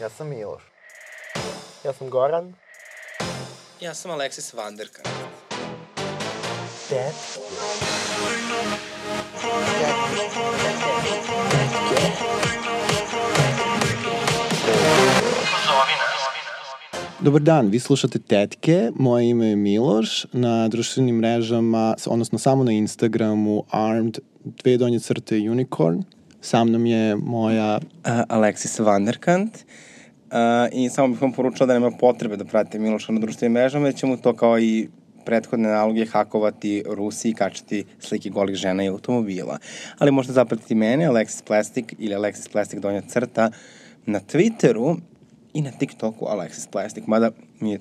Ja sam Miloš. Ja sam Goran. Ja sam Alexis Vanderka. Dad. Dobar dan, vi slušate Tetke, moje ime je Miloš, na društvenim mrežama, odnosno samo na Instagramu armed dve donje crte unicorn. Sa mnom je moja... Uh, Alexis Vanderkant. Uh, I samo bih vam poručila da nema potrebe da pratite Miloša na društvenim mrežama, jer ćemo to kao i prethodne naloge hakovati Rusi i kačati slike golih žena i automobila. Ali možete zapratiti mene, Alexis Plastic ili Alexis Plastic donja crta na Twitteru i na TikToku Alexis Plastic, mada mi je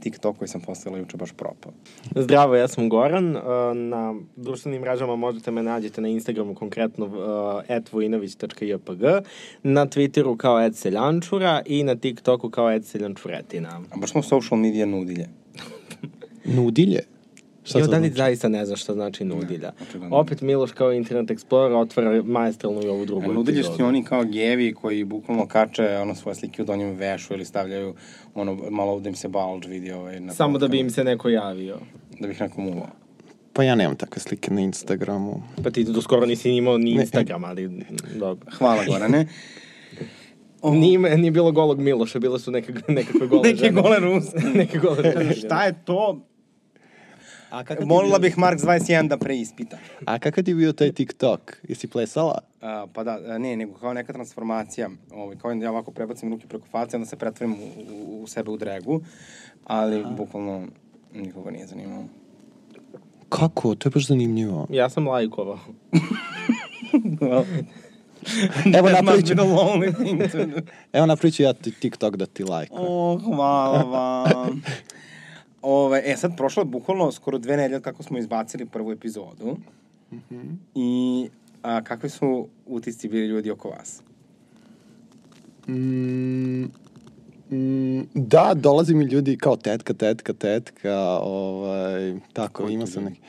TikTok koji sam postavila juče baš propao. Zdravo, ja sam Goran. Uh, Na društvenim mrežama možete me nađete na Instagramu konkretno uh, etvojinović.jpg, na Twitteru kao edseljančura i na TikToku kao edseljančuretina. A baš smo social media nudilje. Nudilje? Šta da li znači? zaista ne znaš šta znači nudilja? očigledno. Opet Miloš kao Internet Explorer otvara maestralnu i ovu drugu A nudilje su oni kao gevi koji bukvalno kače ono svoje slike u donjem vešu ili stavljaju ono malo da im se bulge vidi ovaj, na Samo da bi im se neko javio. da bih neko muvao. Pa ja nemam takve slike na Instagramu. Pa ti do skoro nisi imao ni Instagram, ali dobro. Hvala Gorane. O, Nije, nije bilo golog Miloša, bile su neke, nekakve gole Neke žene. gole Ruse. neke gole žene. Šta je to? A ti Molila bio- bih Mark 21 da preispita. A kakav ti je bio taj TikTok? Jesi plesala? A, pa da, a, ne, nego kao neka transformacija, ovaj, kao da ja ovako prebacim ruke preko face, onda se pretvorim u, u, u sebe u dregu, ali bukvalno nikoga nije zanimalo. Kako? To je baš zanimljivo. Ja sam lajkovao. well, Evo napravit ću, evo napravit ću ja ti- TikTok da ti like. O, hvala vam. Ove, e, sad prošlo je bukvalno skoro dve nedelje kako smo izbacili prvu epizodu. I a, kakvi su utisci bili ljudi oko vas? Mm, mm, da, dolazi mi ljudi kao tetka, tetka, tetka, ovaj, tako, Koji ima sam neki.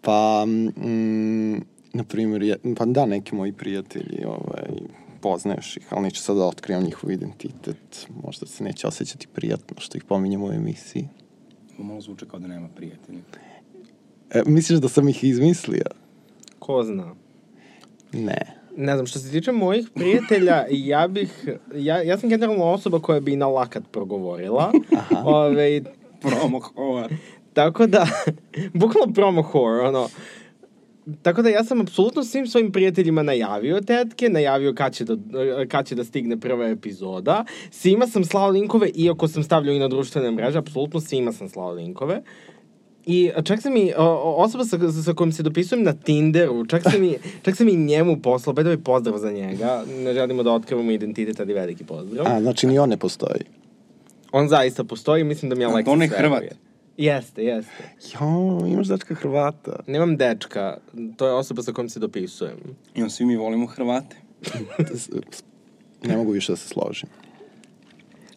Pa, mm, na primjer, je, pa da, neki moji prijatelji, ovaj, poznaješ ih, ali neću sad da otkrivam njihov identitet. Možda se neće osjećati prijatno što ih pominjem u emisiji. Malo zvuče kao da nema prijatelja. E, misliš da sam ih izmislio? Ko zna? Ne. Ne znam, što se tiče mojih prijatelja, ja bih, ja, ja sam generalno osoba koja bi na lakat progovorila. Ove, Promo hova. tako da, bukvalno promo horror, ono, Tako da ja sam apsolutno svim svojim prijateljima najavio tetke, najavio kad će, da, kad će da stigne prva epizoda. Svima sam slao linkove, iako sam stavljao i na društvene mreže, apsolutno svima sam slao linkove. I čak sam i o, osoba sa, sa kojom se dopisujem na Tinderu, čak sam i, čak sam i njemu poslao, bedove pozdrav za njega. Ne želimo da otkrivamo identitet, ali veliki pozdrav. A, znači ni on ne postoji. On zaista postoji, mislim da mi je A Aleksis on je. Hrvat? Jeste, jeste. Jo, imaš dačka Hrvata. Nemam dečka, to je osoba sa kojom se dopisujem. I on svi mi volimo Hrvate. ne mogu više da se složim.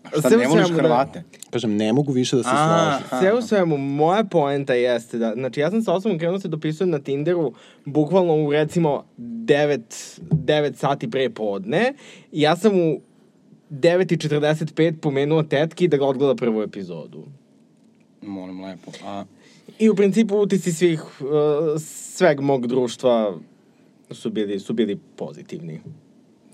Šta, Sve ne voliš svemu da- Hrvate? Kažem, ne mogu više da se složim. Sve u svemu, moja poenta jeste da, znači ja sam sa osobom krenuo se dopisujem na Tinderu bukvalno u recimo 9, 9 sati pre podne i ja sam u 9.45 pomenuo tetki da ga odgleda prvu epizodu. Molim lepo. A, I u principu utisci svih, uh, sveg mog društva su bili, su bili pozitivni.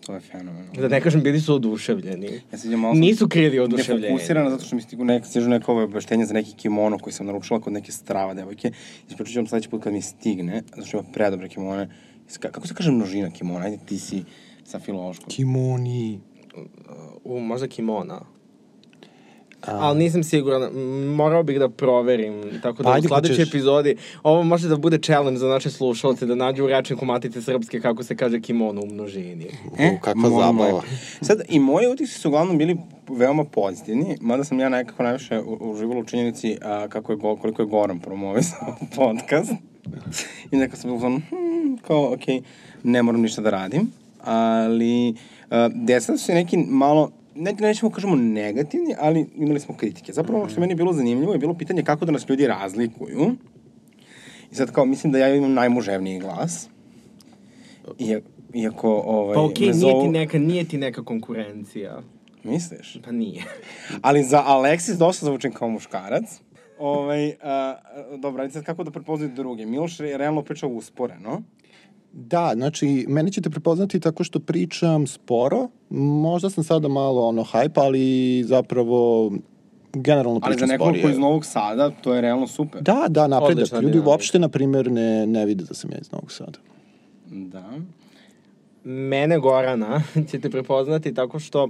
to je fenomenalno. Da ne kažem, bili su oduševljeni. Ja se malo sam Nisu krili oduševljenje. nefokusirana zato što mi stigu nek, stižu neko ove obaveštenje za neki kimono koji sam naručila kod neke strava devojke. Ispričat ću vam sledeći put kad mi stigne, zato što ima predobre kimone. Kako se kaže množina kimona? Ajde, ti si sa filološkom. Kimoni. U, možda kimona. Ali nisam siguran, morao bih da proverim, tako da Pa u ajde, sledećoj hoćeš- epizodi, ovo može da bude challenge za naše slušalce, da nađu u rečniku Matice Srpske kako se kaže kimono u množini. U, kakva zabava. Sad, i moji utisci su uglavnom bili veoma pozitivni, mada sam ja nekako najviše u- uživala u činjenici a, kako je, go, koliko je Goran promovisao podcast. I nekako sam bilo hmm, kao, okej, ne moram ništa da radim. Ali, a, desili su se neki malo, ne, nećemo kažemo negativni, ali imali smo kritike. Zapravo, ono što je meni bilo zanimljivo je bilo pitanje kako da nas ljudi razlikuju. I sad kao, mislim da ja imam najmuževniji glas. Iako, iako ovaj, Pa okej, nije, zovu- ti neka, nije ti neka konkurencija. Misliš? Pa nije. Ali za Aleksis dosta zvučim kao muškarac. Ovaj, a, dobro, ajde sad kako da prepoznaju druge. Miloš je realno pričao usporeno. Da, znači, mene ćete prepoznati tako što pričam sporo. Možda sam sada malo ono hype, ali zapravo generalno Ali pričam za nekog sporije. ko iz Novog Sada, to je realno super. Da, da, napredak. Odlična Ljudi dinamika. uopšte, na primjer, ne, ne vide da sam ja iz Novog Sada. Da. Mene, Gorana, ćete prepoznati tako što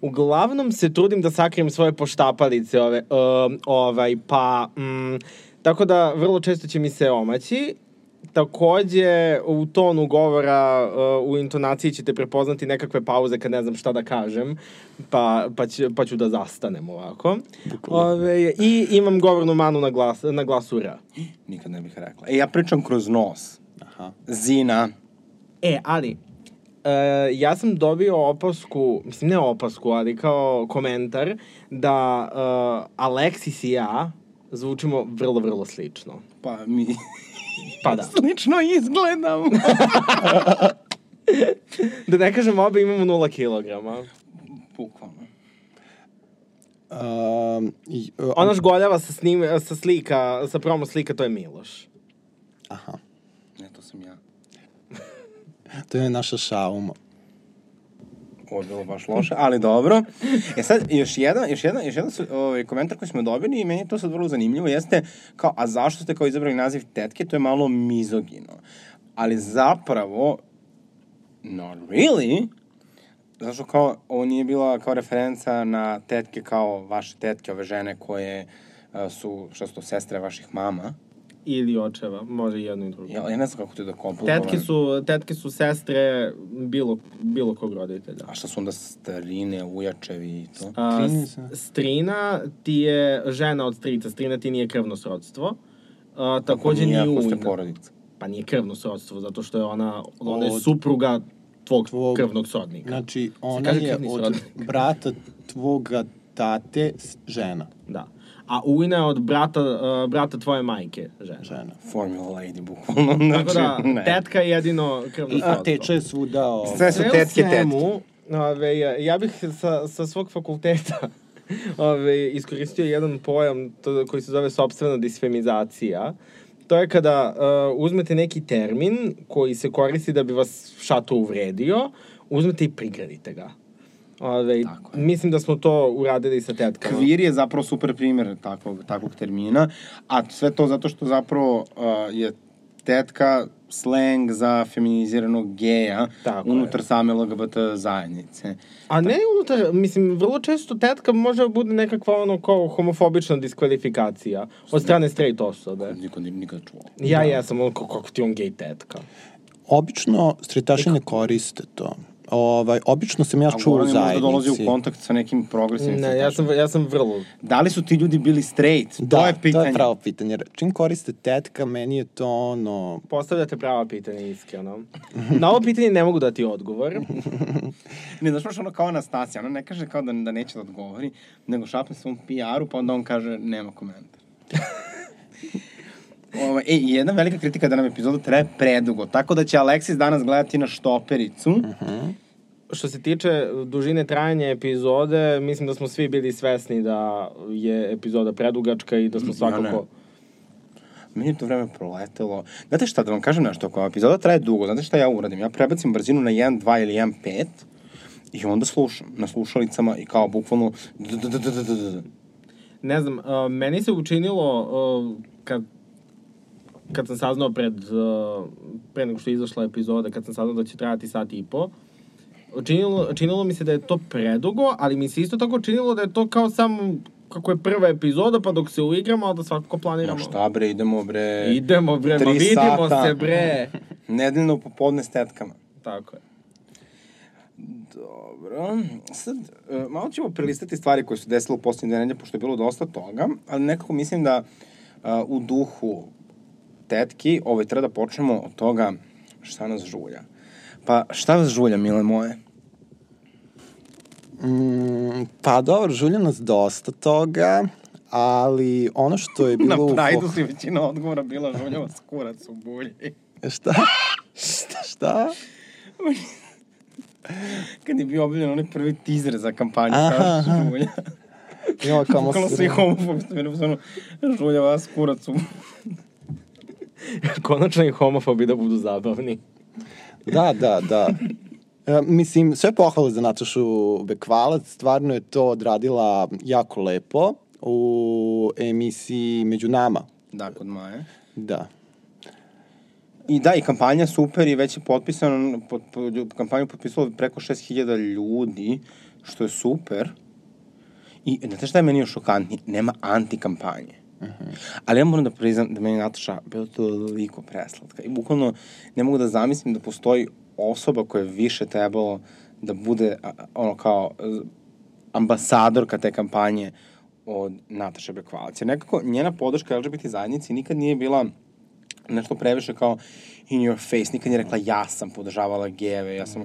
uglavnom se trudim da sakrijem svoje poštapalice ove, um, ovaj, pa, mm, tako da vrlo često će mi se omaći. Takođe, u tonu govora, uh, u intonaciji ćete prepoznati nekakve pauze kad ne znam šta da kažem, pa, pa, će, pa ću da zastanem ovako. Ove, I imam govornu manu na, glas, na glasu R. Nikad ne bih rekla. E, ja pričam kroz nos. Aha. Zina. E, ali, e, ja sam dobio opasku, mislim ne opasku, ali kao komentar, da e, Aleksis i ja zvučimo vrlo, vrlo slično. Pa mi Pa da. slično izgledamo. Da ne kažem, obe imamo nula kilograma. Bukvalno. Um, i, uh, Ona žgoljava sa, snim, sa slika, sa promo slika, to je Miloš. Aha. Ne, to sam ja. To je naša šauma. Ovo je bilo baš loše, ali dobro. E sad, još jedan, još jedan, još jedan su, ovaj, komentar koji smo dobili i meni je to sad vrlo zanimljivo, jeste kao, a zašto ste kao izabrali naziv tetke? To je malo mizogino. Ali zapravo, not really, zato što kao, ovo nije bila kao referenca na tetke kao vaše tetke, ove žene koje a, su, što su to, sestre vaših mama. Ili očeva, može i jedno i drugo. Ja, ja ne znam kako ti da komplikovam. Tetke su, tetke su sestre bilo, bilo kog roditelja. A šta su onda starine, ujačevi i to? A, strina ti je žena od strica, strina ti nije krvno srodstvo. A, takođe Nije nije ako ste ujna. porodica. Pa nije krvno srodstvo, zato što je ona, ona je Od- supruga tvog, Tvog- krvnog srodnika. Znači, ona je od srodnik. brata tvoga tate žena. Da. A ujna je od brata, uh, brata tvoje majke, žena. Žena. Formula Lady, bukvalno. Znači, Tako da, ne. tetka je jedino krvno I srodstvo. teče svuda ovo. Sve su tetke, svemu, Ove, ja- ja bih sa, sa svog fakulteta ove, iskoristio jedan pojam to, koji se zove sobstvena disfemizacija. To je kada uh, uzmete neki termin koji se koristi da bi vas šato uvredio, uzmete i prigradite ga. Ove, mislim da smo to uradili sa tetkama. Kvir je zapravo super primjer takvog, takvog termina, a sve to zato što zapravo uh, je tetka slang za feminiziranog geja Tako unutar je. same LGBT zajednice. A ne unutar, mislim, vrlo često tetka može da bude nekakva ono kao homofobična diskvalifikacija od strane straight osobe. Niko ni- nikad čuo. Ja jesam, ono, kako kako ti on gej tetka. Obično stritaši ne koriste to. Ovaj, obično sam ja čuo u je možda dolazi zajednici. u kontakt sa nekim progresivnim Ne, ja sam, ja sam vrlo... Da li su ti ljudi bili straight? Da, to je pitanje. to je pravo pitanje. Jer Čim koriste tetka, meni je to ono... Postavljate prava pitanja, iskreno. Na ovo pitanje ne mogu dati odgovor. Ne, znaš baš ono kao Anastasija, ona ne kaže kao da, da neće da odgovori, nego šapne svom PR-u, pa onda on kaže nema komentar. Ovo, e, i jedna velika kritika da nam epizoda traje predugo, tako da će Aleksis danas gledati na štopericu. Što se tiče dužine trajanja epizode, mislim da smo svi bili svesni da je epizoda predugačka i da smo svakako... ne. Meni je to vreme proletelo. Znate šta, da vam kažem nešto, ako epizoda traje dugo, znate šta ja uradim? Ja prebacim brzinu na 1, 2 ili 1, 5 i onda slušam na slušalicama i kao bukvalno Ne znam, uh, meni se učinilo uh, kad kad sam saznao pred, uh, pre nego što je izašla epizoda, kad sam saznao da će trajati sat i po, činilo, činilo mi se da je to predugo, ali mi se isto tako činilo da je to kao samo kako je prva epizoda, pa dok se uigramo, a da svakako planiramo. Ma šta bre, idemo bre. Idemo bre, ma vidimo sata. se bre. Nedeljno popodne s tetkama. Tako je. Dobro. Sad, e, malo ćemo prelistati stvari koje su desile u posljednje dve nedelje, pošto je bilo dosta toga, ali nekako mislim da a, u duhu tetki, ovaj, treba da počnemo od toga šta nas žulja. Pa, šta vas žulja, mile moje? Mm, pa dobro, žulja nas dosta toga, ali ono što je bilo... Na Prajdu si većina odgovora bila žulja vas kurac u bulji. Šta? šta? Šta? Kad je bio objavljen onaj prvi teaser za kampanju Aha, aha. Žulja. Ima kamo Bukvalno svi homofobi su bili u fazonu, Žulja vas kurac u... Konačno i homofobi da budu zabavni. Da, da, da. E, mislim, sve pohvale za Natašu Bekvalac, stvarno je to odradila jako lepo u emisiji Među nama. Da, kod Maje. Da. I da, i kampanja super i već je potpisano, pod, pod, kampanju potpisalo preko 6000 ljudi, što je super. I znate šta je meni još šokantnije? Nema antikampanje. -huh. Ali ja moram da priznam da meni Nataša bila toliko preslatka. I bukvalno ne mogu da zamislim da postoji osoba koja je više trebalo da bude a, ono kao z- ambasadorka te kampanje od Nataše Bekvalac. Jer nekako njena podrška LGBT zajednici nikad nije bila nešto previše kao in your face, nikad nije rekla ja sam podržavala geve, ja sam...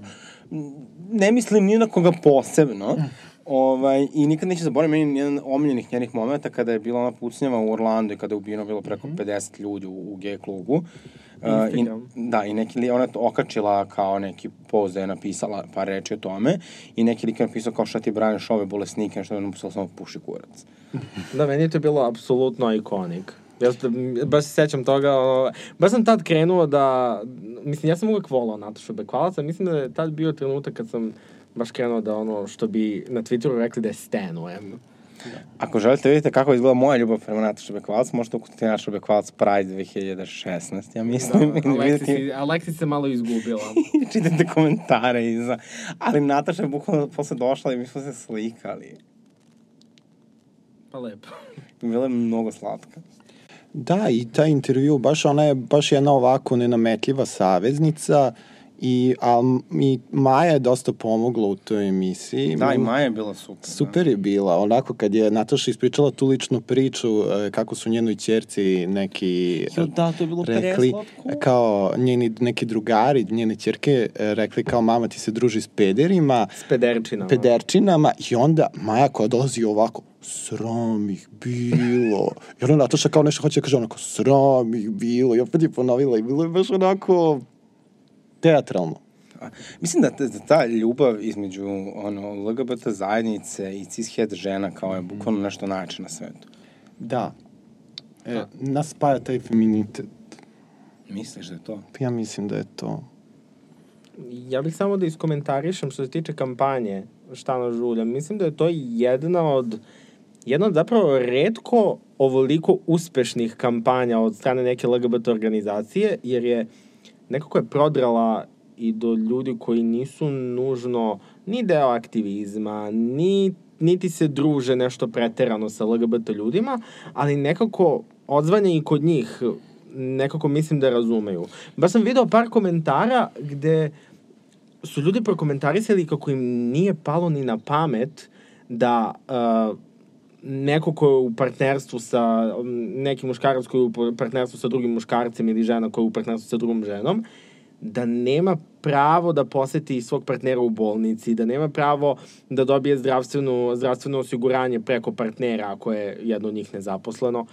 Ne mislim ni na koga posebno, ovaj, i nikad neće zaboraviti meni jedan omiljenih njenih momenta kada je bila ona pucnjava u Orlandu i kada je ubijeno bilo preko 50 ljudi u, u gej klubu. Uh, i, da, i neki li, ona to okačila kao neki post da je napisala par reči o tome i neki lik je napisao kao šta ti braniš ove bolesnike, nešto je napisao samo puši kurac. Da, meni je to bilo apsolutno ikonik. Ja baš se sećam toga, ono, baš sam tad krenuo da, mislim, ja sam uvek volao Natašu Bekvalac, a mislim da je tad bio trenutak kad sam baš krenuo da ono što bi na Twitteru rekli da je stanujem. Ako želite vidite kako izgleda moja ljubav prema Nataša Bekvalac, možete ukucati Nataša Bekvalac Pride 2016, ja mislim. Da, Aleksis, vidjeti- Aleksis se malo izgubila. i čitate komentare iza. Ali Nataša je bukvalno posle došla i mi smo se slikali. Pa lepo. Bila je mnogo slatka. Da, i taj intervju, baš ona je baš jedna ovako nenametljiva saveznica i, a, i Maja je dosta pomogla u toj emisiji. Da, i Maja je bila super. Super je bila, onako kad je Nataša ispričala tu ličnu priču e, kako su njenoj ćerci neki Jo, da, to je bilo rekli, preslatko. kao njeni neki drugari, njene ćerke e, rekli kao mama ti se druži s pederima, S pederčinama. pederčinama i onda Maja koja dolazi ovako, sram ih bilo. I onda Nataša kao nešto hoće da kaže onako, sram ih bilo. I opet je ponovila i bilo je baš onako teatralno. Mislim da, ta- da ta ljubav između ono, LGBT zajednice i cishet žena kao je bukvalno nešto najče na svetu. Da. E, nas spaja taj feminitet. Misliš da je to? Ja mislim da je to. Ja bih samo da iskomentarišem što se tiče kampanje Štana Žulja. Mislim da je to jedna od jedna od zapravo redko ovoliko uspešnih kampanja od strane neke LGBT organizacije, jer je nekako je prodrala i do ljudi koji nisu nužno ni deo aktivizma, ni, niti se druže nešto preterano sa LGBT ljudima, ali nekako odzvanje i kod njih nekako mislim da razumeju. Baš sam video par komentara gde su ljudi prokomentarisali kako im nije palo ni na pamet da uh, neko ko je u partnerstvu sa um, neki muškarac koji je u partnerstvu sa drugim muškarcem ili žena koja je u partnerstvu sa drugom ženom, da nema pravo da poseti svog partnera u bolnici, da nema pravo da dobije zdravstveno, zdravstveno osiguranje preko partnera ako je jedno od njih nezaposleno.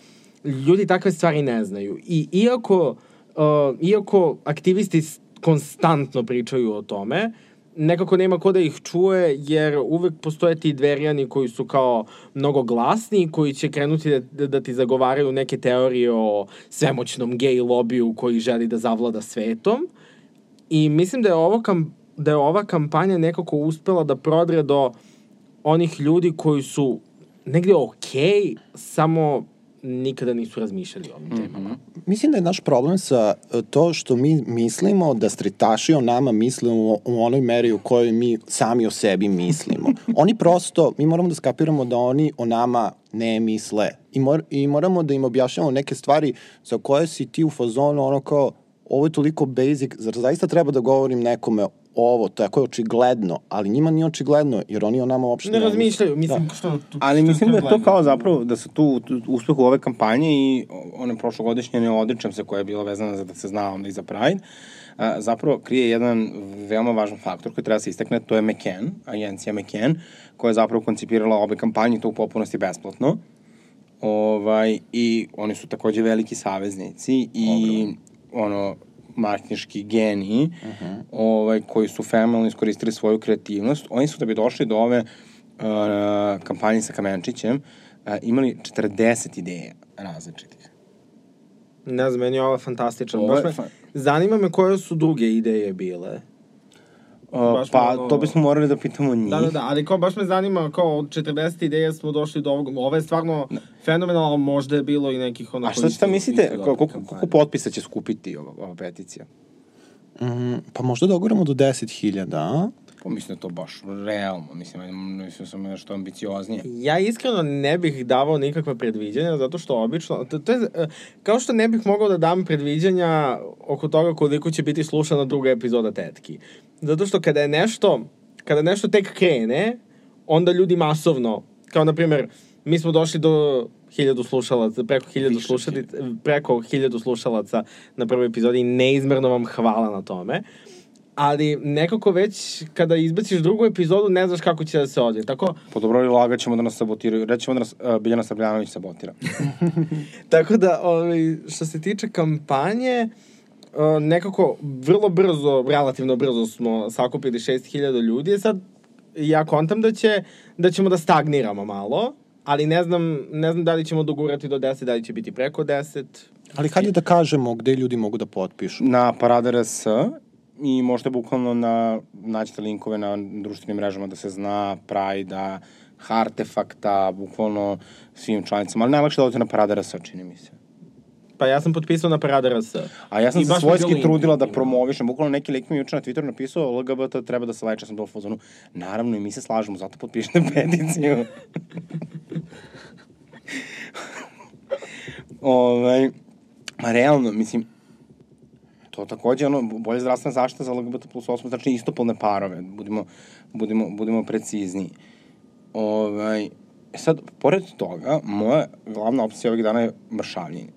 Ljudi takve stvari ne znaju. I iako, uh, iako aktivisti konstantno pričaju o tome, nekako nema ko da ih čuje, jer uvek postoje ti dverjani koji su kao mnogo glasni, koji će krenuti da, da ti zagovaraju neke teorije o svemoćnom gej lobiju koji želi da zavlada svetom. I mislim da je, ovo kam, da je ova kampanja nekako uspela da prodre do onih ljudi koji su negde okej, samo nikada nisu razmišljali o ovim temama. Mislim da je naš problem sa e, to što mi mislimo da stritaši o nama misle u, u onoj meri u kojoj mi sami o sebi mislimo. Oni prosto, mi moramo da skapiramo da oni o nama ne misle. I, mor, I moramo da im objašnjamo neke stvari za koje si ti u fazonu ono kao, ovo je toliko basic, zar zaista treba da govorim nekome ovo, tako je očigledno, ali njima nije očigledno, jer oni o nama uopšte Ne misle. razmišljaju, mislim, Da. što... Ali što mislim da je to kao zapravo, da se tu, tu uspeh u ove kampanje i one prošlogodišnje ne odričam se koja je bila vezana za da se zna onda i za Pride, a, zapravo krije jedan veoma važan faktor koji treba da se istakne, to je McCann, agencija McCann, koja je zapravo koncipirala obe kampanje i to u popunosti besplatno. Ovaj, I oni su takođe veliki saveznici i ono, marketinški geniji, uh -huh. ovaj, koji su fenomenalno iskoristili svoju kreativnost. Oni su da bi došli do ove uh, kampanje sa Kamenčićem, uh, imali 40 ideja različitih. Ne znam, meni je ovo fantastično. Ovo je fa- zanima me koje su druge ideje bile. Uh, Baš pa, malo- to bismo morali da pitamo njih. Da, da, da, ali kao baš me zanima, kao od 40 ideja smo došli do ovog, ovo je stvarno fenomenalno, ali možda je bilo i nekih ono A šta, šta mislite, koliko, koliko potpisa će skupiti ova, ova peticija? Mm, pa možda dogoramo do 10.000, a? Pa mislim da to baš realno, mislim, mislim sam nešto ambicioznije. Ja iskreno ne bih davao nikakva predviđanja, zato što obično, to, to je, e, kao što ne bih mogao da dam predviđanja oko toga koliko će biti slušana druga epizoda Tetki. Zato što kada je nešto, kada nešto tek krene, onda ljudi masovno, kao na primjer, mi smo došli do hiljadu slušalaca, preko hiljadu slušalaca, preko hiljadu slušalaca na prvoj epizodi i neizmerno vam hvala na tome. Ali nekako već kada izbaciš drugu epizodu ne znaš kako će da se odvije. Tako, Po dobro lagat ćemo da nas sabotiraju, rećemo da nas uh, Biljana Srbljanović sabotira. Tako da, ovaj, što se tiče kampanje, uh, nekako vrlo brzo, relativno brzo smo sakupili 6000 ljudi. Sad, ja kontam da, će, da ćemo da stagniramo malo, ali ne znam, ne znam da li ćemo dogurati do 10, da li će biti preko 10. Ali hajde da kažemo gde ljudi mogu da potpišu. Na Parada RS i možete bukvalno na, naćete linkove na društvenim mrežama da se zna, Pride-a, Artefakta, bukvalno svim članicama, ali najlakše da odete na Parada RS, čini mi se. Pa ja sam potpisao na Parada RS. A ja sam I se svojski trudila da promovišem, bukvalno neki lik mi juče na Twitteru napisao LGBT treba da se leče, sam bila u fazonu. Naravno i mi se slažemo, zato potpišite peticiju. ovaj, ma realno, mislim, to takođe ono, bolje zdravstvena zaštita za LGBT plus osobe, znači istopolne parove, budimo, budimo, budimo precizniji. Ovaj, e sad, pored toga, moja glavna opcija ovih dana je mršavljenje.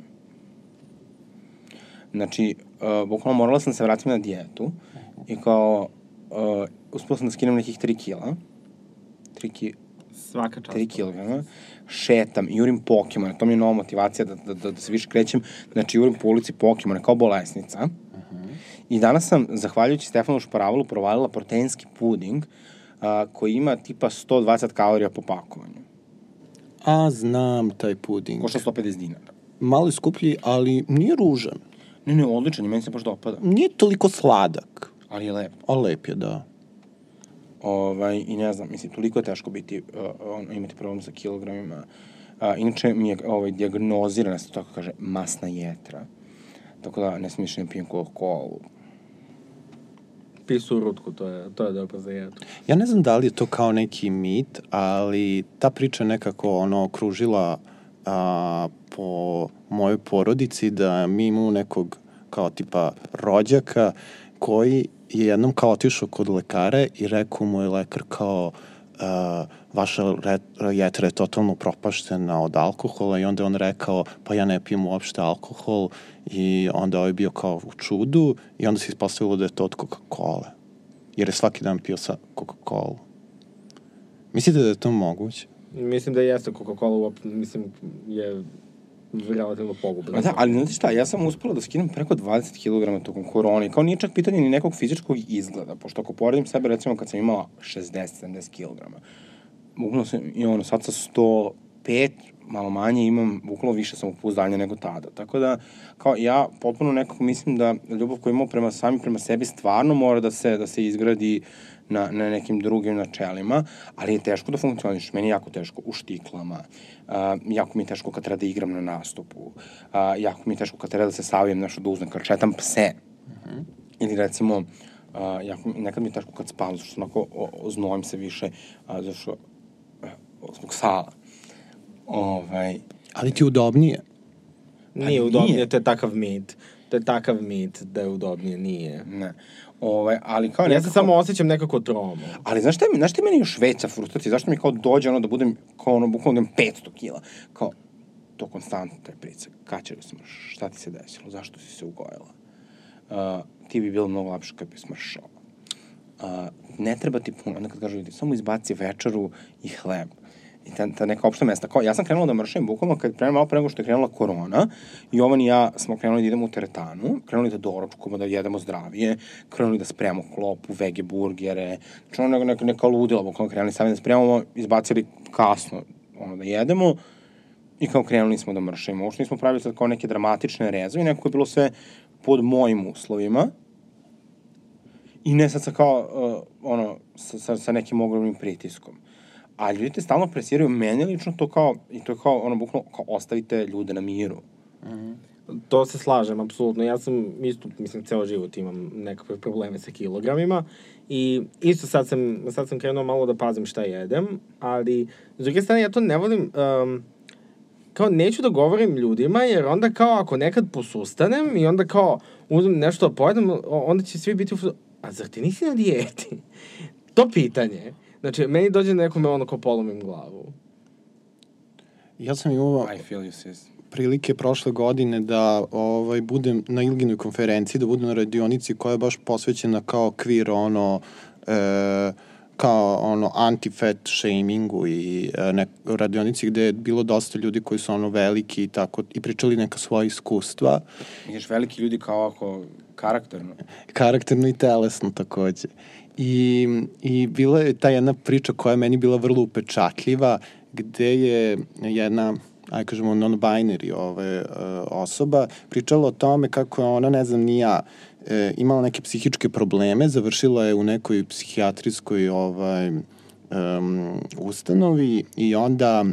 Znači, uh, bukvalno morala sam da se vratim na dijetu i kao, uh, uspela sam da skinem nekih 3 kila, 3 ki, Svaka čast. 3 kilograma, šetam, jurim Pokemone, to mi je nova motivacija da, da, da, da se više krećem, znači jurim po ulici Pokemone kao bolesnica. I danas sam, zahvaljujući Stefanu Šparavolu, provalila proteinski puding a, koji ima tipa 120 kalorija po pakovanju. A, znam taj puding. Košta 150 dinara. Malo je skuplji, ali nije ružan. Ne, ne, odličan, i meni se baš dopada, Nije toliko sladak, ali je lep. a lep je, da. Ovaj, I ne znam, mislim, toliko je teško biti, uh, imati problem sa kilogramima. Uh, inače mi je ovaj, diagnozirana, se to tako kaže, masna jetra. Tako da ne smiješ ne pijem Coca-Cola. Pisu u rutku, to je, to je dobro za jedu. Ja ne znam da li je to kao neki mit, ali ta priča nekako ono kružila a, po mojoj porodici da mi imamo nekog kao tipa rođaka koji je jednom kao otišao kod lekare i rekao mu je lekar kao uh, vaša re- jetra je totalno propaštena od alkohola i onda on rekao pa ja ne pijem uopšte alkohol i onda ovaj bio kao u čudu i onda se ispostavilo da je to od Coca-Cola jer je svaki dan pio sa Coca-Cola. Mislite da je to moguće? Mislim da jeste Coca-Cola, mislim, je relativno pogubna. Ma da, ali znate šta, ja sam uspela da skinem preko 20 kg tokom korone. Kao nije čak pitanje ni nekog fizičkog izgleda, pošto ako poredim sebe, recimo kad sam imala 60-70 kg, bukvalno sam, i ono, sad sa 105, malo manje, imam bukvalno više samopouzdanja nego tada. Tako da, kao ja potpuno nekako mislim da ljubav koju imamo prema sami prema sebi stvarno mora da se, da se izgradi na, na nekim drugim načelima, ali je teško da funkcioniš. Meni je jako teško u štiklama, uh, jako mi je teško kad treba da igram na nastupu, uh, jako mi je teško kad treba da se savijem nešto da uzmem, kad četam pse. Ili recimo, uh, jako, nekad mi je teško kad spavam, zašto onako o, oznojim se više, uh, zašto, uh, zbog sala. Ovaj, Ali ti je udobnije. Nije nije. udobnije, to je takav mit. To je takav mit da je udobnije, nije. ne. Ovaj, ali kao Ja nekako... se samo osjećam nekako tromo. Ali znaš šta, znaš šta je meni još veća frustracija? Zašto mi kao dođe ono da budem, kao ono, bukvalno da imam 500 kila? Kao, to konstantno taj pricak. Da smrš? Šta ti se desilo? Zašto si se ugojila? Uh, ti bi bilo mnogo lepše kad bi smršao. Uh, ne treba ti puno, onda kad kažu ljudi, samo izbaci večeru i hleb. I ta, ta neka opšta mesta. Kao, ja sam krenula da mršim bukvalno kad pre malo pre nego što je krenula korona, Jovan i ja smo krenuli da idemo u teretanu, krenuli da doručkujemo, da jedemo zdravije, krenuli da spremamo klopu, vege burgere, ono neka, neka, neka ludila, bukvalno krenuli sami da spremamo, izbacili kasno ono da jedemo i kao krenuli smo da mršimo. Uopšte nismo pravili sad kao neke dramatične rezove, nekako je bilo sve pod mojim uslovima, i ne sad sa kao, uh, ono, sa, sa, sa nekim ogromnim pritiskom. A ljudi te stalno presiraju, meni lično to kao, i to je kao, ono, bukvalno, kao ostavite ljude na miru. Mm -hmm. To se slažem, apsolutno. Ja sam isto, mislim, ceo život imam nekakve probleme sa kilogramima i isto sad sam, sad sam krenuo malo da pazim šta jedem, ali s druge strane ja to ne volim, um, kao neću da govorim ljudima, jer onda kao ako nekad posustanem i onda kao uzmem nešto da pojedem, onda će svi biti a zar ti nisi na dijeti? to pitanje. Znači, meni dođe nekome ono ko polomim glavu. Ja sam imao I feel you, sis. prilike prošle godine da ovaj, budem na Ilginoj konferenciji, da budem na radionici koja je baš posvećena kao kvir, ono, e, kao ono anti-fat shamingu i e, ne, radionici gde je bilo dosta ljudi koji su ono veliki i tako i pričali neka svoja iskustva. Ješ veliki ljudi kao ako karakterno. Karakterno i telesno takođe. I, I bila je ta jedna priča koja je meni bila vrlo upečatljiva, gde je jedna aj kažemo non-binary ove, uh, osoba pričala o tome kako ona, ne znam, ni ja, e, imala neke psihičke probleme, završila je u nekoj psihijatrijskoj ovaj, um, ustanovi i onda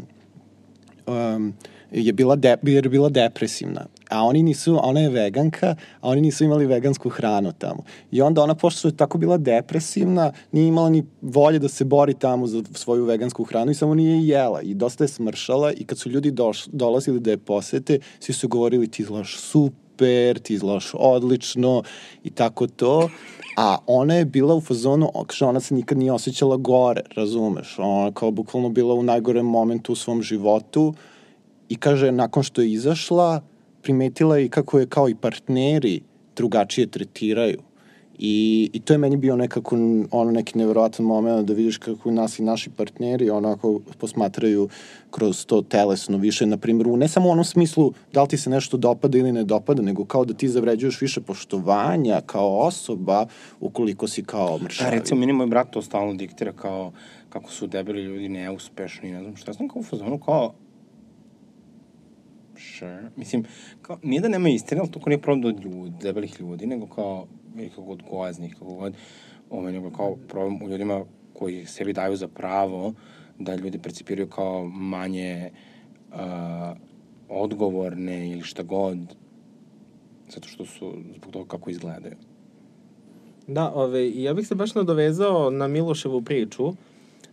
um, je bila, de, je bila depresivna a oni nisu, ona je veganka, a oni nisu imali vegansku hranu tamo. I onda ona, pošto je tako bila depresivna, nije imala ni volje da se bori tamo za svoju vegansku hranu i samo nije jela. I dosta je smršala i kad su ljudi doš, dolazili da je posete, svi su govorili ti izgledaš super, ti izgledaš odlično i tako to. A ona je bila u fazonu, kaže, ona se nikad nije osjećala gore, razumeš? Ona kao bukvalno bila u najgorem momentu u svom životu i kaže, nakon što je izašla, primetila i kako je kao i partneri drugačije tretiraju. I, I to je meni bio nekako ono neki nevjerovatan moment da vidiš kako nas i naši partneri onako posmatraju kroz to telesno više, na primjer, u ne samo u onom smislu da li ti se nešto dopada ili ne dopada, nego kao da ti zavređuješ više poštovanja kao osoba ukoliko si kao mršavi. Da, recimo, meni moj brat to stalno diktira kao kako su debeli ljudi neuspešni, ne znam šta, sam kao u fazonu kao sure. Mislim, kao, nije da nema istine, ali to nije problem do ljudi, debelih ljudi, nego kao, kako god gojaznih, kako god, ovaj, nego kao problem u ljudima koji sebi daju za pravo da ljudi percipiraju kao manje uh, odgovorne ili šta god, zato što su, zbog toga kako izgledaju. Da, ove, ja bih se baš nadovezao na Miloševu priču.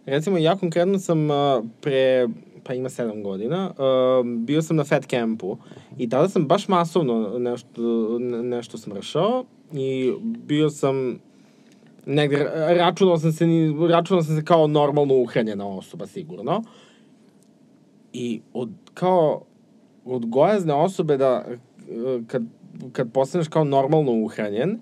Recimo, ja konkretno sam uh, pre pa ima 7 godina, uh, bio sam na fat campu i tada sam baš masovno nešto, nešto smršao i bio sam negde, računao sam se, računao sam se kao normalno uhranjena osoba, sigurno. I od, kao, od gojazne osobe da, kad, kad postaneš kao normalno uhranjen,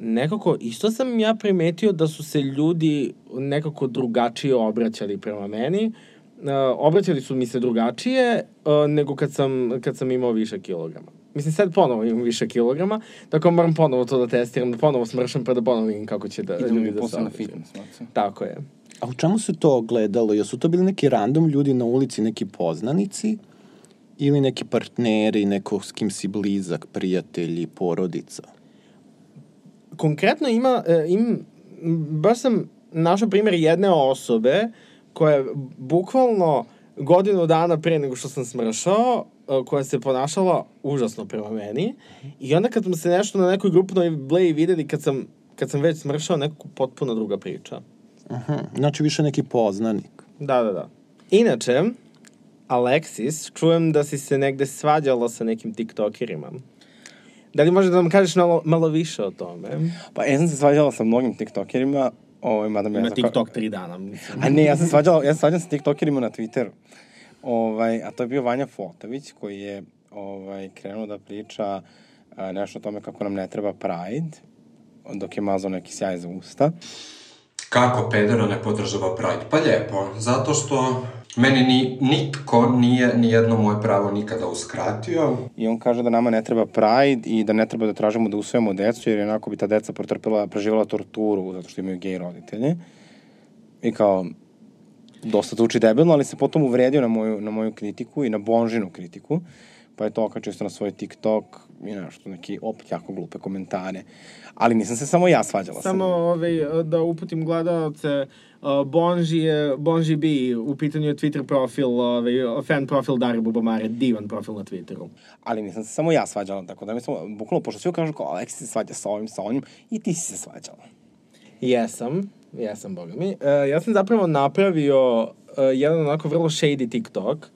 nekako, isto sam ja primetio da su se ljudi nekako drugačije obraćali prema meni. Uh, uh, obraćali su mi se drugačije uh, nego kad sam, kad sam imao više kilograma. Mislim, sad ponovo imam više kilograma, tako moram ponovo to da testiram, da ponovo smršam, pa da ponovo vidim kako će da Idemo ljudi da se na fitness, Tako je. A u čemu se to gledalo? Jesu to bili neki random ljudi na ulici, neki poznanici? Ili neki partneri, neko s kim si blizak, prijatelji, porodica? Konkretno ima, e, im, baš sam našao primjer jedne osobe uh, koja je bukvalno godinu dana pre nego što sam smršao, e, koja se ponašala užasno prema meni. I onda kad smo se nešto na nekoj grupnoj bleji videli, kad sam, kad sam već smršao, nekako potpuno druga priča. Aha, znači više neki poznanik. Da, da, da. Inače, Alexis, čujem da si se negde svađala sa nekim tiktokerima. Da li može da nam kažeš malo, malo više o tome? Pa ja sam se svađala sa mnogim tiktokerima, Ovaj, madam Ima ja TikTok tri dana. Mislim. A ne, ja sam svađao, ja sam svađao sa TikTokerima na Twitteru. Ovaj, a to je bio Vanja Fotović koji je ovaj, krenuo da priča a, nešto o tome kako nam ne treba Pride, dok je mazao neki sjaj za usta. Kako pedero ne podržava Pride? Pa lijepo, zato što Meni ni, nitko nije ni jedno moje pravo nikada uskratio. I on kaže da nama ne treba pride i da ne treba da tražimo da usvojamo decu, jer onako bi ta deca pretrpela, preživala torturu zato što imaju gej roditelje. I kao, dosta to uči debelno, ali se potom uvredio na moju, na moju kritiku i na Bonžinu kritiku. Pa je to okačio isto na svoj TikTok i nešto, neki opet jako glupe komentare. Ali nisam se samo ja svađala Samo sa njim. ovaj, da uputim gledalce, uh, Bonži je, Bonži B, u pitanju je Twitter profil, ovaj, fan profil Dari Bubamare, divan profil na Twitteru. Ali nisam se samo ja svađala, tako da mi samo, bukvalno, pošto svi kažu kao Aleksi se svađa sa ovim, sa ovim, i ti si se svađala. Jesam, jesam, boga mi. Uh, ja sam zapravo napravio uh, jedan onako vrlo shady TikTok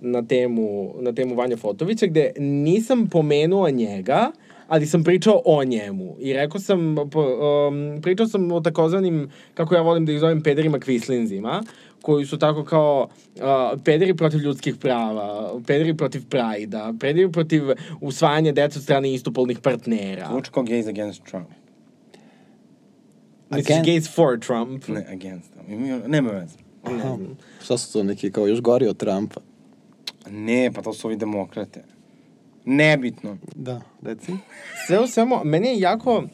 na temu, na temu Vanja Fotovića, gde nisam pomenuo njega, ali sam pričao o njemu. I rekao sam, po, um, pričao sam o takozvanim, kako ja volim da ih zovem, pederima kvislinzima, koji su tako kao uh, pederi protiv ljudskih prava, pederi protiv prajda, pederi protiv usvajanja deca od strane istopolnih partnera. Zvuči kao gays against Trump. Misliš Again- gays for Trump? Ne, against. Nema veze. Ne. Šta su to neki kao još gori od Trumpa? Ne, pa to su ovi demokrate. Nebitno. Da, reci. Sve u svemu, meni je jako,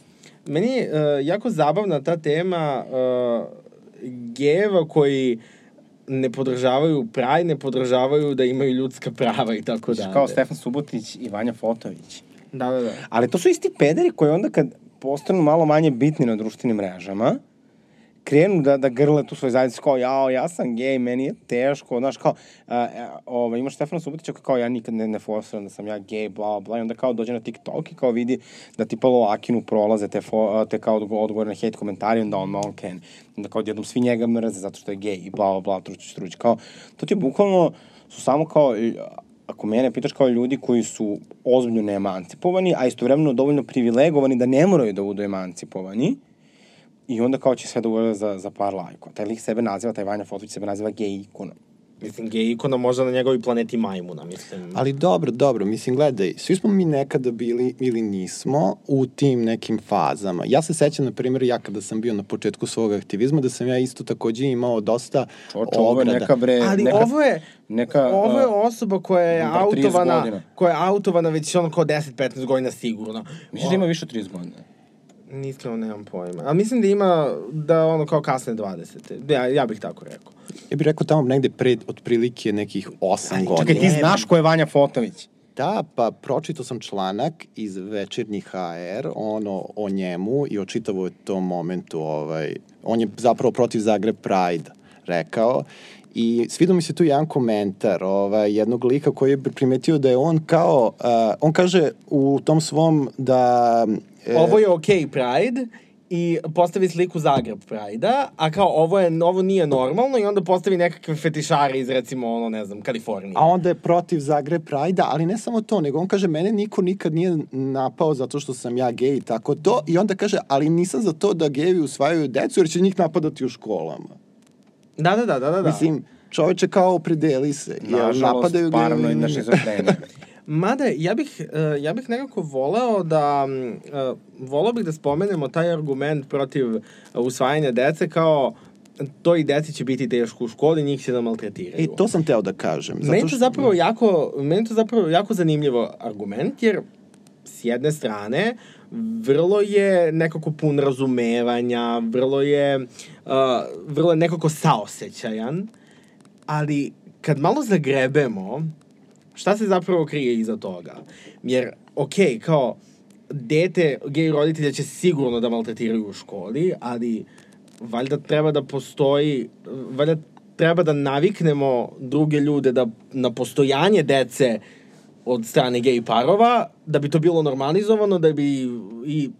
meni je uh, jako zabavna ta tema uh, gejeva koji ne podržavaju praj, ne podržavaju da imaju ljudska prava i tako dalje. Kao Stefan Subotić i Vanja Fotović. Da, da, da. Ali to su isti pederi koji onda kad postanu malo manje bitni na društvenim mrežama, krenu da, da grle tu svoj zajednicu kao, jao, ja sam gej, meni je teško, znaš, kao, uh, ovaj, imaš Stefana Subotića kao, ja nikad ne, ne forsiram da sam ja gej, bla, bla, i onda kao dođe na TikTok i kao vidi da ti polo Akinu prolaze te, fo, te kao odgo- odgovore na hate komentari, onda on, on can, onda kao odjednom svi njega mrze zato što je gej i bla, bla, truć, truć, kao, to ti je bukvalno, su samo kao, ako mene pitaš kao ljudi koji su ozbiljno neemancipovani, a istovremeno dovoljno privilegovani da ne moraju da budu emancipovani, I onda kao će sve da urade za, za par lajkova. Taj lik sebe naziva, taj Vanja Fotović sebe naziva gej ikonom. Mislim, gej ikona možda na njegovoj planeti majmuna, mislim. Ali dobro, dobro, mislim, gledaj, svi smo mi nekada bili ili nismo u tim nekim fazama. Ja se sećam, na primjer, ja kada sam bio na početku svog aktivizma, da sam ja isto takođe imao dosta Čoče, ovo je ograda. neka bre, Ali neka, ovo je, neka, ovo je osoba koja je bar 30 autovana, godina. koja je autovana već ono kao 10-15 godina sigurno. Misliš da ima više od 30 godina? Iskreno nemam pojma. Ali mislim da ima, da ono kao kasne 20. Ja, ja bih tako rekao. Ja bih rekao tamo negde pre otprilike nekih 8 godina. Čekaj, ti znaš ko je Vanja Fotović? Da, pa pročitao sam članak iz večernjih HR, ono o njemu i o čitavoj tom momentu, ovaj, on je zapravo protiv Zagreb Pride rekao i svidio mi se tu jedan komentar ovaj, jednog lika koji je primetio da je on kao, uh, on kaže u tom svom da... e, Ovo je OK Pride i postavi sliku Zagreb Pride-a, a kao ovo, je, ovo nije normalno i onda postavi nekakve fetišare iz recimo ono, ne znam, Kalifornije. A onda je protiv Zagreb Pride-a, ali ne samo to, nego on kaže, mene niko nikad nije napao zato što sam ja gej i tako to. I onda kaže, ali nisam za to da gejevi usvajaju decu jer će njih napadati u školama. Da, da, da, da, da. da. Mislim, čoveče kao opredeli se. Jer Nažalost, napadaju paranoidna gejevi- šizofrenija. Mada, ja bih, uh, ja bih nekako voleo da, uh, voleo bih da spomenemo taj argument protiv usvajanja dece kao to i deci će biti teško u školi, njih će da maltretiraju. E, to sam teo da kažem. Meni je to zapravo jako, meni to zapravo jako zanimljivo argument, jer s jedne strane, vrlo je nekako pun razumevanja, vrlo je, uh, vrlo je nekako saosećajan, ali kad malo zagrebemo, šta se zapravo krije iza toga? Jer, okay, kao, dete gej roditelja će sigurno da maltretiraju u školi, ali valjda treba da postoji, valjda treba da naviknemo druge ljude da na postojanje dece od strane gej parova, da bi to bilo normalizovano, da bi i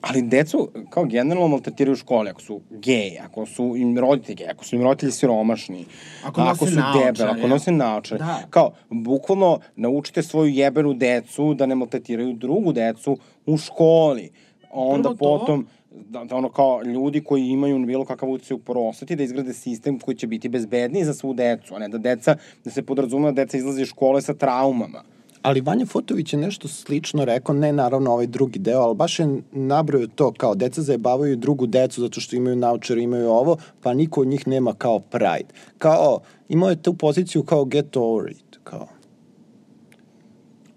Ali decu, kao generalno, maltretiraju u školi, ako su geji, ako su im roditelji geji, ako su im roditelji siromašni, Ako ako su debeli, ako nose naočare. Da. Kao, bukvalno, naučite svoju jebenu decu da ne maltretiraju drugu decu u školi. Onda Prvo to. potom, da, da ono kao ljudi koji imaju bilo kakav utjecaj u prosveti, da izgrade sistem koji će biti bezbedniji za svu decu, a ne da deca, da se podrazumeva da deca izlaze iz škole sa traumama. Ali Vanja Fotović je nešto slično rekao, ne naravno ovaj drugi deo, ali baš je nabrojao to kao deca zajebavaju drugu decu zato što imaju naučare, imaju ovo, pa niko od njih nema kao pride. Kao, imao je tu poziciju kao get over it.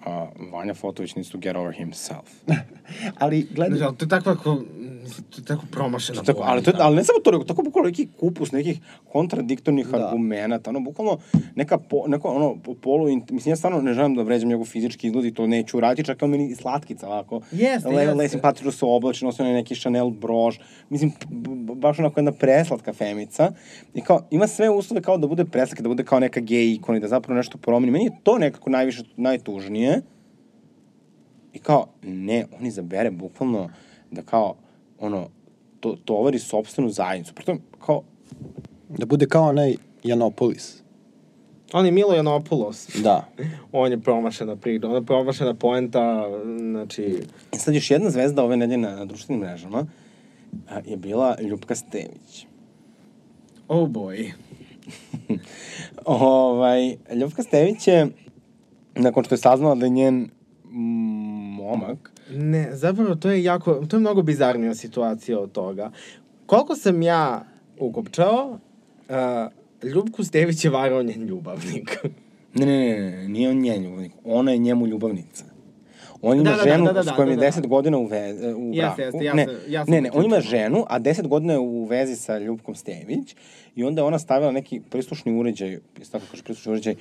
A Vanja Fotović needs to get over himself. Ali gledaj, Znači, ali to je takva, ko, to je tako promašena Tako, ali, to, je- ali ne samo to, nego tako bukvalno neki kupus nekih kontradiktornih Da. da. argumenta, ono, bukvalno neka, po, neko, ono, polu, mislim, ja stvarno ne želim da vređam njegov fizički izgled i to neću raditi, čak je on meni i slatkica, ovako. Jeste, le, jeste. Le, simpatično se oblači, nosio je neki Chanel brož, mislim, baš onako jedna preslatka femica, i kao, ima sve uslove kao da bude preslatka, da bude kao neka gej ikona i da zapravo nešto promeni. Meni je to nekako najviše, najtužnije, I kao, ne, on izabere bukvalno da kao, ono, to, tovari sobstvenu zajednicu. Pritom, kao, da bude kao onaj Janopolis. On je Milo Janopoulos. Da. On je promašena priča, ona je promašena poenta, znači... i sad još jedna zvezda ove nedelje na, na društvenim mrežama je bila Ljupka Stević. Oh boy. ovaj, Ljupka Stević je, nakon što je saznala da je njen momak, Ne, zapravo to je jako, to je mnogo bizarnija situacija od toga. Koliko sam ja ukopčao, uh, Ljubku Stević je varao njen ljubavnik. ne, ne, ne, ne, nije on njen ljubavnik, ona je njemu ljubavnica. On ima Da, da, da, ženu da, da, s kojom je da, da. 10 godina u, ve, u Jeste, braku. jeste, ja ne, sam- ja sam ne, ne, on ima ženu, a 10 godina je u vezi sa Ljubkom Stević i onda je ona stavila neki prislušni uređaj, tako kaže prislušni uređaj,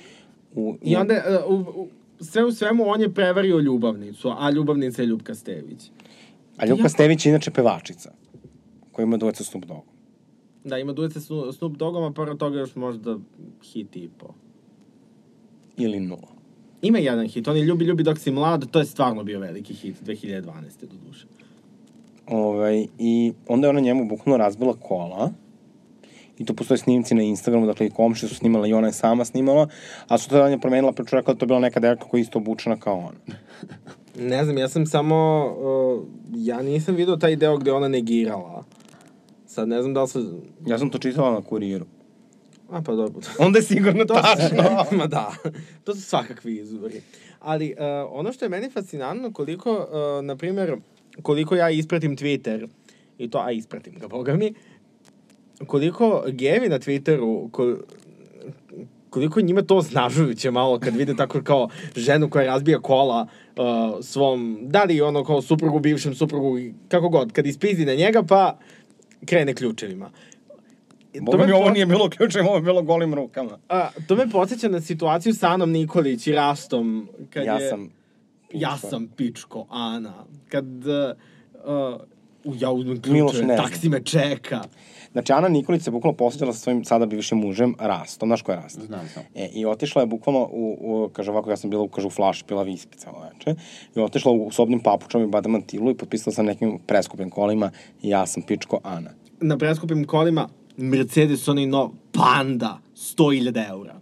u, I onda, uh, u, u, sve u svemu, on je prevario ljubavnicu, a ljubavnica je Ljubka Stević. A Ljubka jako- Stević je inače pevačica, koja ima duet sa Snoop Doggom. Da, ima s Snoop Doggom, a pored toga još možda hit i po. Ili nula. Ima jedan hit, on je Ljubi, ljubi dok si mlad, to je stvarno bio veliki hit, 2012. do duše. Ovaj, I onda je ona njemu bukvalno razbila kola. I to postoje snimci na Instagramu, dakle i komši su snimala i ona je sama snimala, a su tada je promenila priču, rekla da to je bila neka devojka koja je isto obučena kao ona. Ne znam, ja sam samo, uh, ja nisam vidio taj deo gde ona negirala. Sad ne znam da li se... Ja sam to čitala na kuriru. A pa dobro. Onda je sigurno To tačno. Ma da, to su svakakvi izvori. Ali uh, ono što je meni fascinantno, koliko, uh, na primjer, koliko ja ispratim Twitter, i to, a ispratim ga, boga mi, koliko gevi na Twitteru, ko, koliko njima to osnažujuće malo kad vide tako kao ženu koja razbija kola uh, svom, da li ono kao suprugu, bivšem suprugu, kako god, kad ispizdi na njega pa krene ključevima. To Boga me mi ovo nije bilo ključem, ovo je bilo golim rukama. A, to me podsjeća na situaciju sa Anom Nikolić i Rastom. Kad ja je, sam... Ja sam pičko, Ana. Kad... Uh, uh, ja uzmem ključe, taksi me čeka. Znači, Ana Nikolić se bukvalno posveđala sa svojim sada bivšim mužem, Rastom. Znaš ko je Rast? Znam, znam. E, I otišla je bukvalno u, u kaže ovako, ja sam bila, u, kaže, u flaši, pila viski celo veče. I otišla u sobnim papučama i badamantilu i potpisala sa nekim preskupim kolima ja sam pičko Ana. Na preskupim kolima Mercedes, onaj nov Panda, 100.000 eura.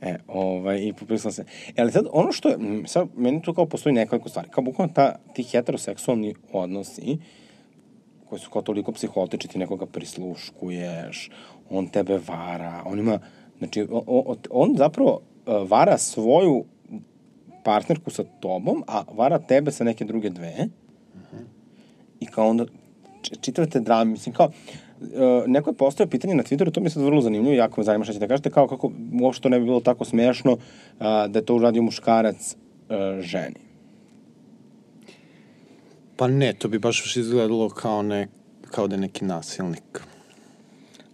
E, ovaj, i potpisala se. E, ali sad, ono što je, sad, meni tu kao postoji nekoliko stvari. Kao bukvalno ta, ti heteroseksualni odnosi, koji su kao toliko psihotični, ti nekoga prisluškuješ, on tebe vara, on ima, znači, o- o- on zapravo uh, vara svoju partnerku sa tobom, a vara tebe sa neke druge dve. I kao onda č- čitave te drame, mislim kao, uh, neko je postavio pitanje na Twitteru, to mi je sad vrlo zanimljivo, jako me zanima šta ćete da kažete, kao kako uopšte to ne bi bilo tako smešno uh, da je to uradio muškarac uh, ženi. Pa ne, to bi baš izgledalo kao, ne, kao da je neki nasilnik.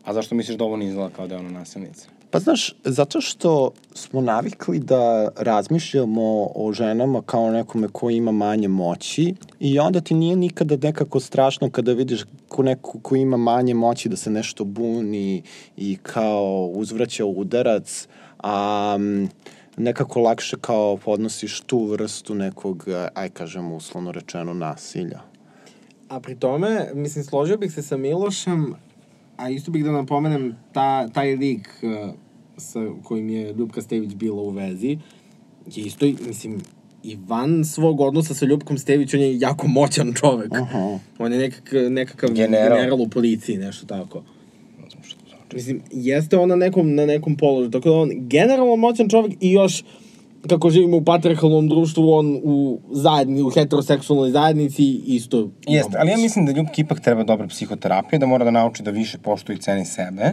A zašto misliš da ovo ne izgleda kao da je ona nasilnica? Pa znaš, zato što smo navikli da razmišljamo o ženama kao nekome ko ima manje moći i onda ti nije nikada nekako strašno kada vidiš ko neko ko ima manje moći da se nešto buni i kao uzvraća udarac, a nekako lakše kao podnosiš tu vrstu nekog, aj kažem uslovno rečeno, nasilja. A pri tome, mislim, složio bih se sa Milošem, a isto bih da napomenem ta, taj lik uh, sa kojim je Ljubka Stević bila u vezi, je isto, mislim, i van svog odnosa sa Ljubkom Stević, on je jako moćan čovek. Aha. On je nekak, nekakav General. general u policiji, nešto tako. Mislim, jeste on na nekom, na nekom položaju, tako da on generalno moćan čovek i još kako živimo u patriarchalnom društvu, on u zajedni, u heteroseksualnoj zajednici isto Jeste, ali ja mislim da ljubki ipak treba dobra psihoterapija, da mora da nauči da više poštuje i ceni sebe.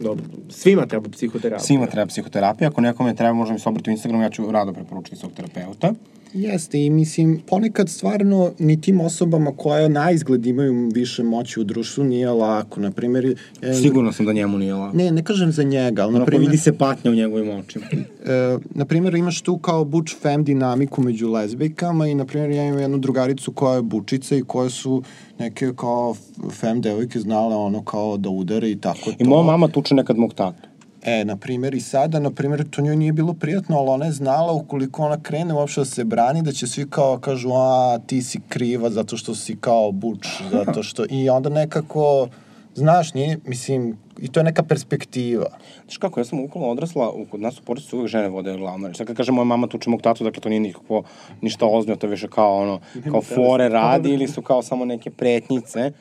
Dobro, svima treba psihoterapija. Svima treba psihoterapija, ako nekome treba, možda mi se obrati u Instagram, ja ću rado preporučiti svog terapeuta. Jeste i mislim, ponekad stvarno ni tim osobama koje na izgled imaju više moći u društvu nije lako. Naprimjer, e, Sigurno sam da njemu nije lako. Ne, ne kažem za njega, ali naprimjer, vidi se patnja u njegovim očima. e, naprimjer imaš tu kao buč fem dinamiku među lezbijkama i naprimjer ja imam jednu drugaricu koja je bučica i koje su neke kao fem devojke znale ono kao da udare i tako I to. moja mama tuče nekad mog tatu. E, na primjer, i sada, na primjer, to njoj nije bilo prijatno, ali ona je znala ukoliko ona krene uopšte da se brani, da će svi kao kažu, a, ti si kriva zato što si kao buč, zato što... I onda nekako, znaš, nije, mislim, i to je neka perspektiva. Znaš kako, ja sam bukvalno odrasla, u, kod nas u porodicu uvek žene vode glavno reč. Sad kad kaže moja mama tuče mog tatu, dakle to nije nikakvo, ništa ozbiljno, to je više kao ono, kao fore radi ili su kao samo neke pretnjice.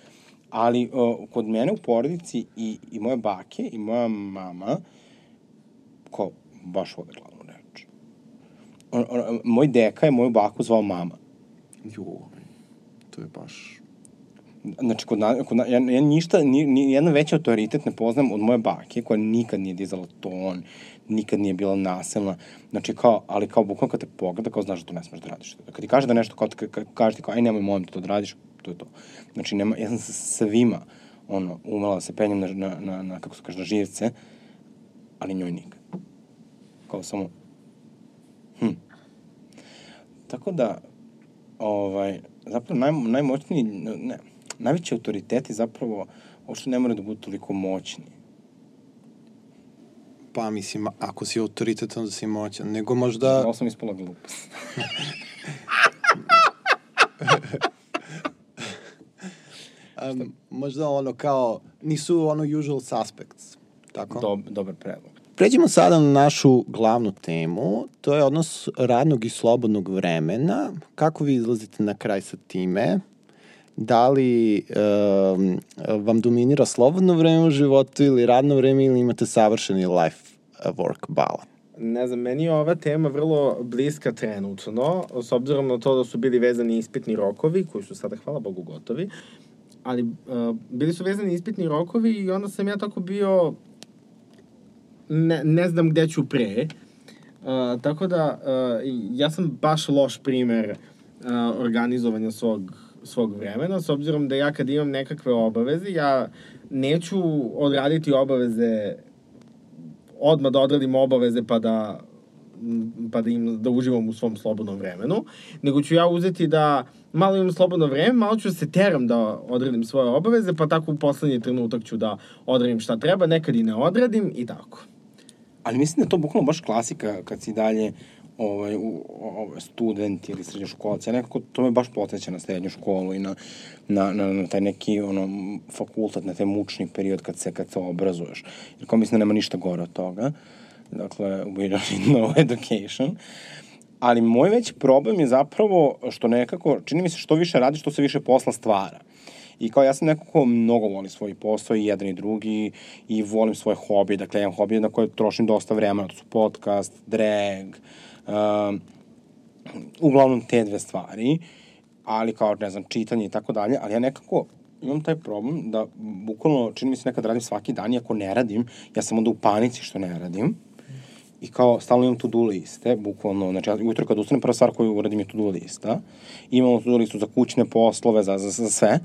Ali uh, kod mene u porodici i, i moje bake i moja mama, kao, baš vode glavnu reč. On, on, moj deka je moju baku zvao mama. Jo, to je baš... Znači, kod na, kod na, ja, ja ništa, ni, ni jedan veći autoritet ne poznam od moje bake, koja nikad nije dizala ton, nikad nije bila nasilna. Znači, kao, ali kao bukvalno kad te pogleda, kao znaš da to ne smeš da radiš. Kad ti kaže da nešto, kao, ka, ka, kaže ti kao, aj nemoj molim te to da radiš, to je to. Znači, nema, ja sam sa svima, ono, umela da se penjem na, na, na, na kako se kaže, na živce, ali njoj nikad. Kao samo, hm. Tako da, ovaj, zapravo naj, najmoćniji, ne, najveći autoriteti zapravo uopšte ne moraju da budu toliko moćni. Pa, mislim, ako si autoritet, onda si moćan. Nego možda... Da. Ovo sam ispala glupost. Um, možda ono kao, nisu ono usual suspects. Tako? Dob, dobar predlog. Pređemo sada na našu glavnu temu, to je odnos radnog i slobodnog vremena. Kako vi izlazite na kraj sa time? Da li um, vam dominira slobodno vreme u životu ili radno vreme ili imate savršeni life uh, work balance? Ne znam, meni je ova tema vrlo bliska trenutno, s obzirom na to da su bili vezani ispitni rokovi, koji su sada, hvala Bogu, gotovi, ali uh, bili su vezani ispitni rokovi i onda sam ja tako bio, ne, ne znam gde ću pre, uh, tako da uh, ja sam baš loš primer uh, organizovanja svog, svog vremena, s obzirom da ja kad imam nekakve obaveze, ja neću odraditi obaveze odmah da odradim obaveze pa da pa da im da uživam u svom slobodnom vremenu, nego ću ja uzeti da malo imam slobodno vreme, malo ću da se teram da odradim svoje obaveze, pa tako u poslednji trenutak ću da odradim šta treba, nekad i ne odradim i tako. Ali mislim da je to bukvalno baš klasika kad si dalje ovaj, u, ovaj, student ili srednjoškolac. Ja nekako to me baš podsjeća na srednju školu i na, na, na, na taj neki ono, fakultet, na taj mučni period kad se, kad se obrazuješ. Jer kao mislim da nema ništa gore od toga. Dakle, we don't need no education. Ali moj veći problem je zapravo što nekako, čini mi se što više radiš, što se više posla stvara. I kao ja sam neko ko mnogo voli svoj posao i jedan i drugi i volim svoje hobije. Dakle, imam hobije na koje trošim dosta vremena. To su podcast, drag, um, uglavnom te dve stvari. Ali kao, ne znam, čitanje i tako dalje. Ali ja nekako imam taj problem da bukvalno, čini mi se nekad radim svaki dan i ako ne radim, ja sam onda u panici što ne radim. I kao, stalno imam to-do liste, bukvalno, znači, ja kad ustanem, prva stvar koju uradim je to-do lista. Imamo to-do listu za kućne poslove, za, za, za sve.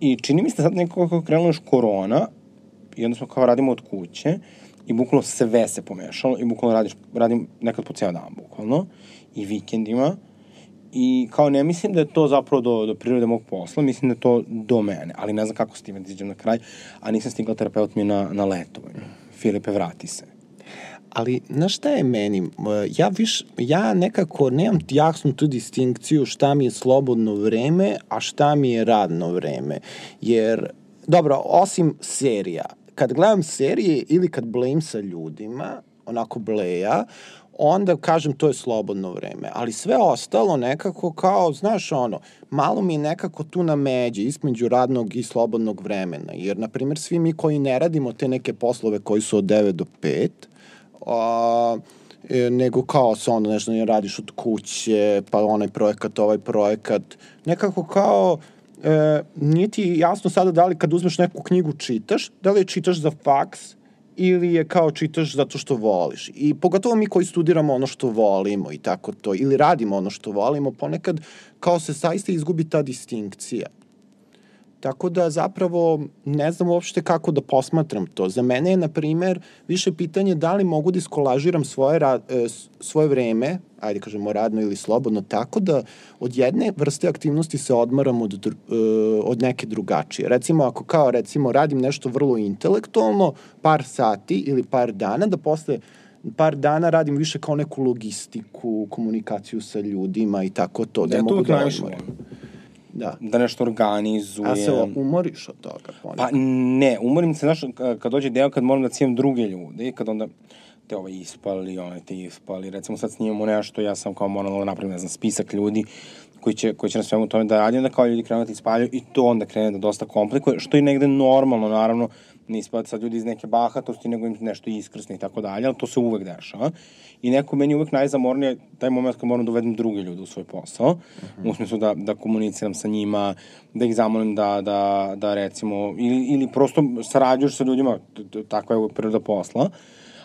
I čini mi se da sad nekako kako krenula još korona, i onda smo kao radimo od kuće, i bukvalno sve se pomešalo, i bukvalno radiš, radim nekad po ceo dan, bukvalno, i vikendima, I kao ne mislim da je to zapravo do, do prirode mog posla, mislim da je to do mene, ali ne znam kako s time da izađem na kraj, a nisam stigla terapeut mi na, na letovanju. Filipe, vrati se. Ali, znaš šta je meni? Ja, viš, ja nekako nemam jasnu tu distinkciju šta mi je slobodno vreme, a šta mi je radno vreme. Jer, dobro, osim serija, kad gledam serije ili kad blejim sa ljudima, onako bleja, onda kažem to je slobodno vreme. Ali sve ostalo nekako kao, znaš ono, malo mi je nekako tu na međi između radnog i slobodnog vremena. Jer, na primjer, svi mi koji ne radimo te neke poslove koji su od 9 do 5, a, e, nego kao se onda nešto ne radiš od kuće, pa onaj projekat, ovaj projekat. Nekako kao e, nije ti jasno sada da li kad uzmeš neku knjigu čitaš, da li je čitaš za faks ili je kao čitaš zato što voliš. I pogotovo mi koji studiramo ono što volimo i tako to, ili radimo ono što volimo, ponekad kao se saista izgubi ta distinkcija. Tako da zapravo ne znam uopšte kako da posmatram to. Za mene je, na primer, više pitanje da li mogu da iskolažiram svoje, ra, e, svoje vreme, ajde kažemo radno ili slobodno, tako da od jedne vrste aktivnosti se odmaram od, e, od neke drugačije. Recimo, ako kao recimo radim nešto vrlo intelektualno, par sati ili par dana, da posle par dana radim više kao neku logistiku, komunikaciju sa ljudima i tako to. Da, Ja mogu da volim. Da. Da nešto organizujem. A se umoriš od toga ponekad? Pa ne, umorim se, znaš, ka- kad dođe deo kad moram da cijem druge ljude i kad onda te ovaj ispali, onaj te ispali, recimo sad snimamo nešto, ja sam kao moram da napravim, ne znam, spisak ljudi koji će, koji će na svemu tome da radi, onda kao ljudi krenu da ispaljuju i to onda krene da dosta komplikuje, što je negde normalno, naravno, ne ispada sad ljudi iz neke bahatosti, nego im nešto iskrsne i tako dalje, ali to se uvek dešava. I neko meni uvek najzamornije taj moment kad moram da uvedem druge ljude u svoj posao, uh -huh. u smislu da, da komuniciram sa njima, da ih zamolim da, da, da recimo, ili, ili prosto sarađuješ sa ljudima, takva je uvek priroda posla,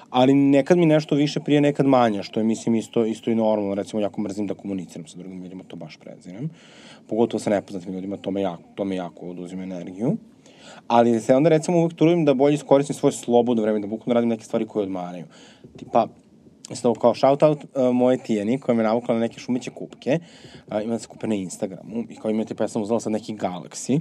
ali nekad mi nešto više prije, nekad manje, što je, mislim, isto, isto i normalno. Recimo, jako mrzim da komuniciram sa drugim ljudima, to baš prezirem. Pogotovo sa nepoznatim ljudima, to me jako, to me jako oduzima energiju. Ali se onda, recimo, uvek trudim da bolje iskoristim svoje slobodno vreme, da bukvalno radim neke stvari koje odmaraju. Tipa, Isto kao shout-out uh, moje Tijeni, koja me navukla na neke šumiće kupke. Uh, ima da se kupe na Instagramu i kao ima tipa, ja sam uzela sad neki Galaxy,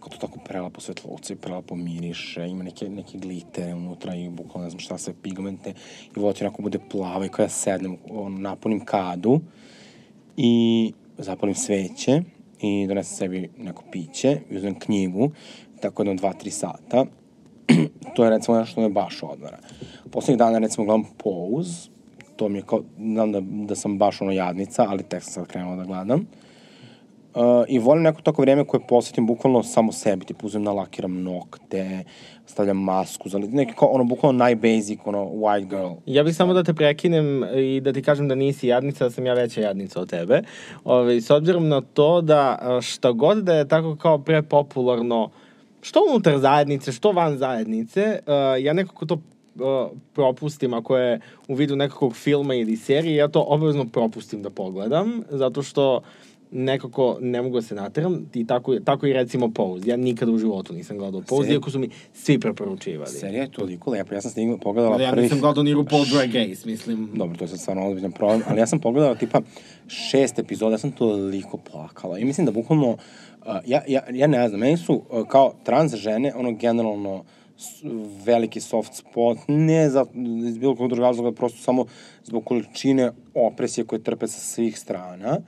kao to tako prelapo svetlovce, prelapo miriše, ima neke, neke glitere unutra i bukvalno ne znam šta sve pigmente i vodi onako bude plava i kao ja sednem, on, napunim kadu i zapalim sveće i donesem sebi neko piće i uzmem knjigu, tako jedno dva, tri sata. to je recimo nešto što me baš odmara. Poslednjih dana recimo gledam Pose, to mi je kao, znam da, da sam baš ono jadnica, ali tek sam sad krenula da gledam. Uh, I volim neko tako vreme koje posvetim bukvalno samo sebi, tipu uzem nalakiram nokte, stavljam masku, za neki kao ono bukvalno najbasic, ono white girl. Ja bih samo da te prekinem i da ti kažem da nisi jadnica, da sam ja veća jadnica od tebe. Ove, s obzirom na to da šta god da je tako kao prepopularno, što unutar zajednice, što van zajednice, a, ja nekako to a, propustim ako je u vidu nekakvog filma ili serije, ja to obavezno propustim da pogledam, zato što nekako ne mogu da se nateram i tako, tako i recimo Pose. Ja nikada u životu nisam gledao Pose, Serija? iako su mi svi preporučivali. Serija je toliko lepa, ja sam stigla, pogledala Ja prvih... nisam gledao ni RuPaul Drag Race, mislim. Dobro, to je sad stvarno ozbiljan problem, ali ja sam pogledala tipa šest epizoda, ja sam toliko plakala i mislim da bukvalno, uh, ja, ja, ja ne znam, meni su uh, kao trans žene, ono generalno veliki soft spot, ne za, iz bilo kog drugog razloga, prosto samo zbog količine opresije koje trpe sa svih strana.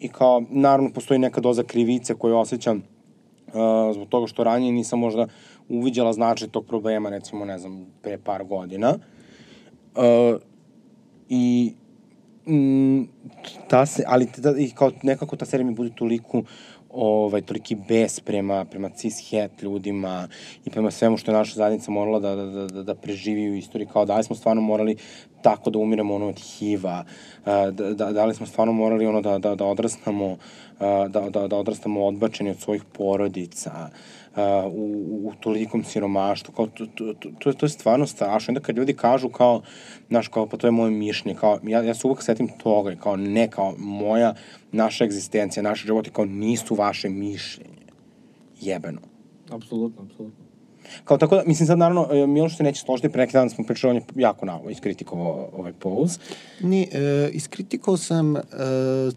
I kao, naravno, postoji neka doza krivice koju osjećam uh, zbog toga što ranije nisam možda uviđala značaj tog problema, recimo, ne znam, pre par godina. Uh, I mm, ta se, ali ta, i kao nekako ta serija mi bude toliko ovaj, toliki bes prema, prema cis-het ljudima i prema svemu što je naša zajednica morala da, da, da, da, da preživi u istoriji, kao da li smo stvarno morali tako da umiremo ono od HIV-a, da, da, da li smo stvarno morali ono da, da, da odrastamo, da, da, da odrastamo odbačeni od svojih porodica, u, u tolikom siromaštvu, kao to, to, to, to, je- stvarno strašno. Onda kad ljudi kažu kao, znaš, kao, pa to je moje mišljenje, kao, ja, ja se uvek setim toga, kao, ne, kao, moja, naša egzistencija, naši životi, kao, nisu vaše mišljenje. Jebeno. Apsolutno, apsolutno. Kao tako da, mislim sad naravno, e, Miloš se neće složiti, pre neki dan smo pričali, on je jako navo iskritikovao ovaj pose. Ni, e, iskritikovao sam e,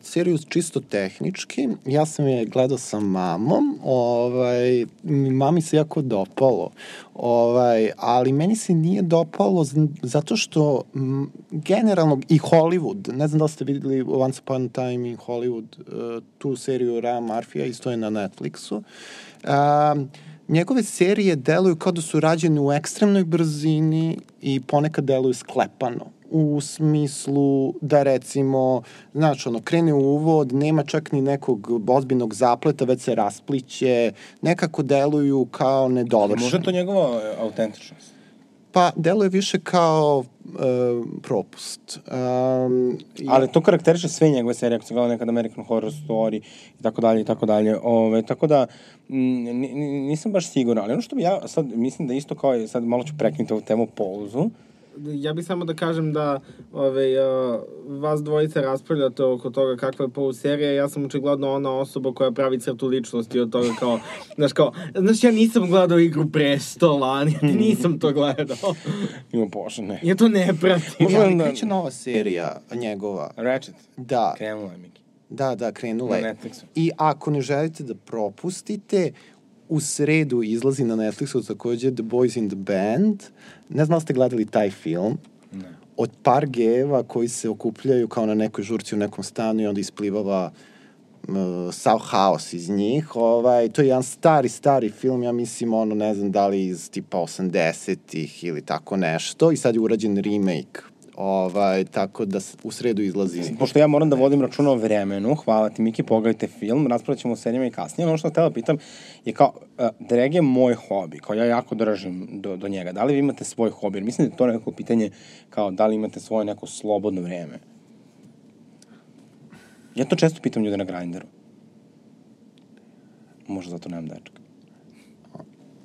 seriju čisto tehnički. Ja sam je gledao sa mamom. Ovaj, mami se jako dopalo. Ovaj, ali meni se nije dopalo zato što m, generalno i Hollywood, ne znam da ste videli Once Upon a Time in Hollywood, e, tu seriju Raya Murphy-a, isto je na Netflixu. Um, njegove serije deluju kao da su rađene u ekstremnoj brzini i ponekad deluju sklepano u smislu da recimo, znaš, ono, krene u uvod, nema čak ni nekog ozbiljnog zapleta, već se raspliće, nekako deluju kao nedovršeno. Može to njegova autentičnost? Pa, deluje više kao propust. Um, i- Ali to karakteriše sve njegove serije, ako se gleda nekad American Horror Story i tako dalje i tako dalje. Ove, tako da, mm, ni- ni- nisam baš siguran, ali ono što bi ja sad, mislim da isto kao, sad malo ću prekinuti ovu temu pauzu, Ja bih samo da kažem da ove, uh, vas dvojice raspravljate oko toga kakva je polu serija. Ja sam očigledno ona osoba koja pravi crtu ličnosti od toga kao, znaš kao, znaš ja nisam gledao igru prestola, niti nisam to gledao. ima pošane. Ja to ne pratim. Možda- ali da- kreće nova serija njegova. Ratchet, Da, krenula je Miki. da, da, krenula Na je. Netflixu. I ako ne želite da propustite, u sredu izlazi na Netflixu takođe The Boys in the Band. Ne znam da li ste gledali taj film. Ne. Od par geva koji se okupljaju kao na nekoj žurci u nekom stanu i onda isplivava uh, sav haos iz njih. Ovaj, to je jedan stari, stari film, ja mislim, ono, ne znam da li iz tipa 80-ih ili tako nešto. I sad je urađen remake. Ovaj, tako da u sredu izlazi. Pošto ja moram da vodim računa o vremenu, hvala ti Miki, pogledajte film, raspravit ćemo o serijama i kasnije. Ono što htela da pitam je kao, uh, drag je moj hobi, kao ja jako držim do, do njega. Da li vi imate svoj hobi? Jer mislim da je to neko pitanje kao da li imate svoje neko slobodno vreme. Ja to često pitam ljude na Grindru. Možda zato nemam dečka.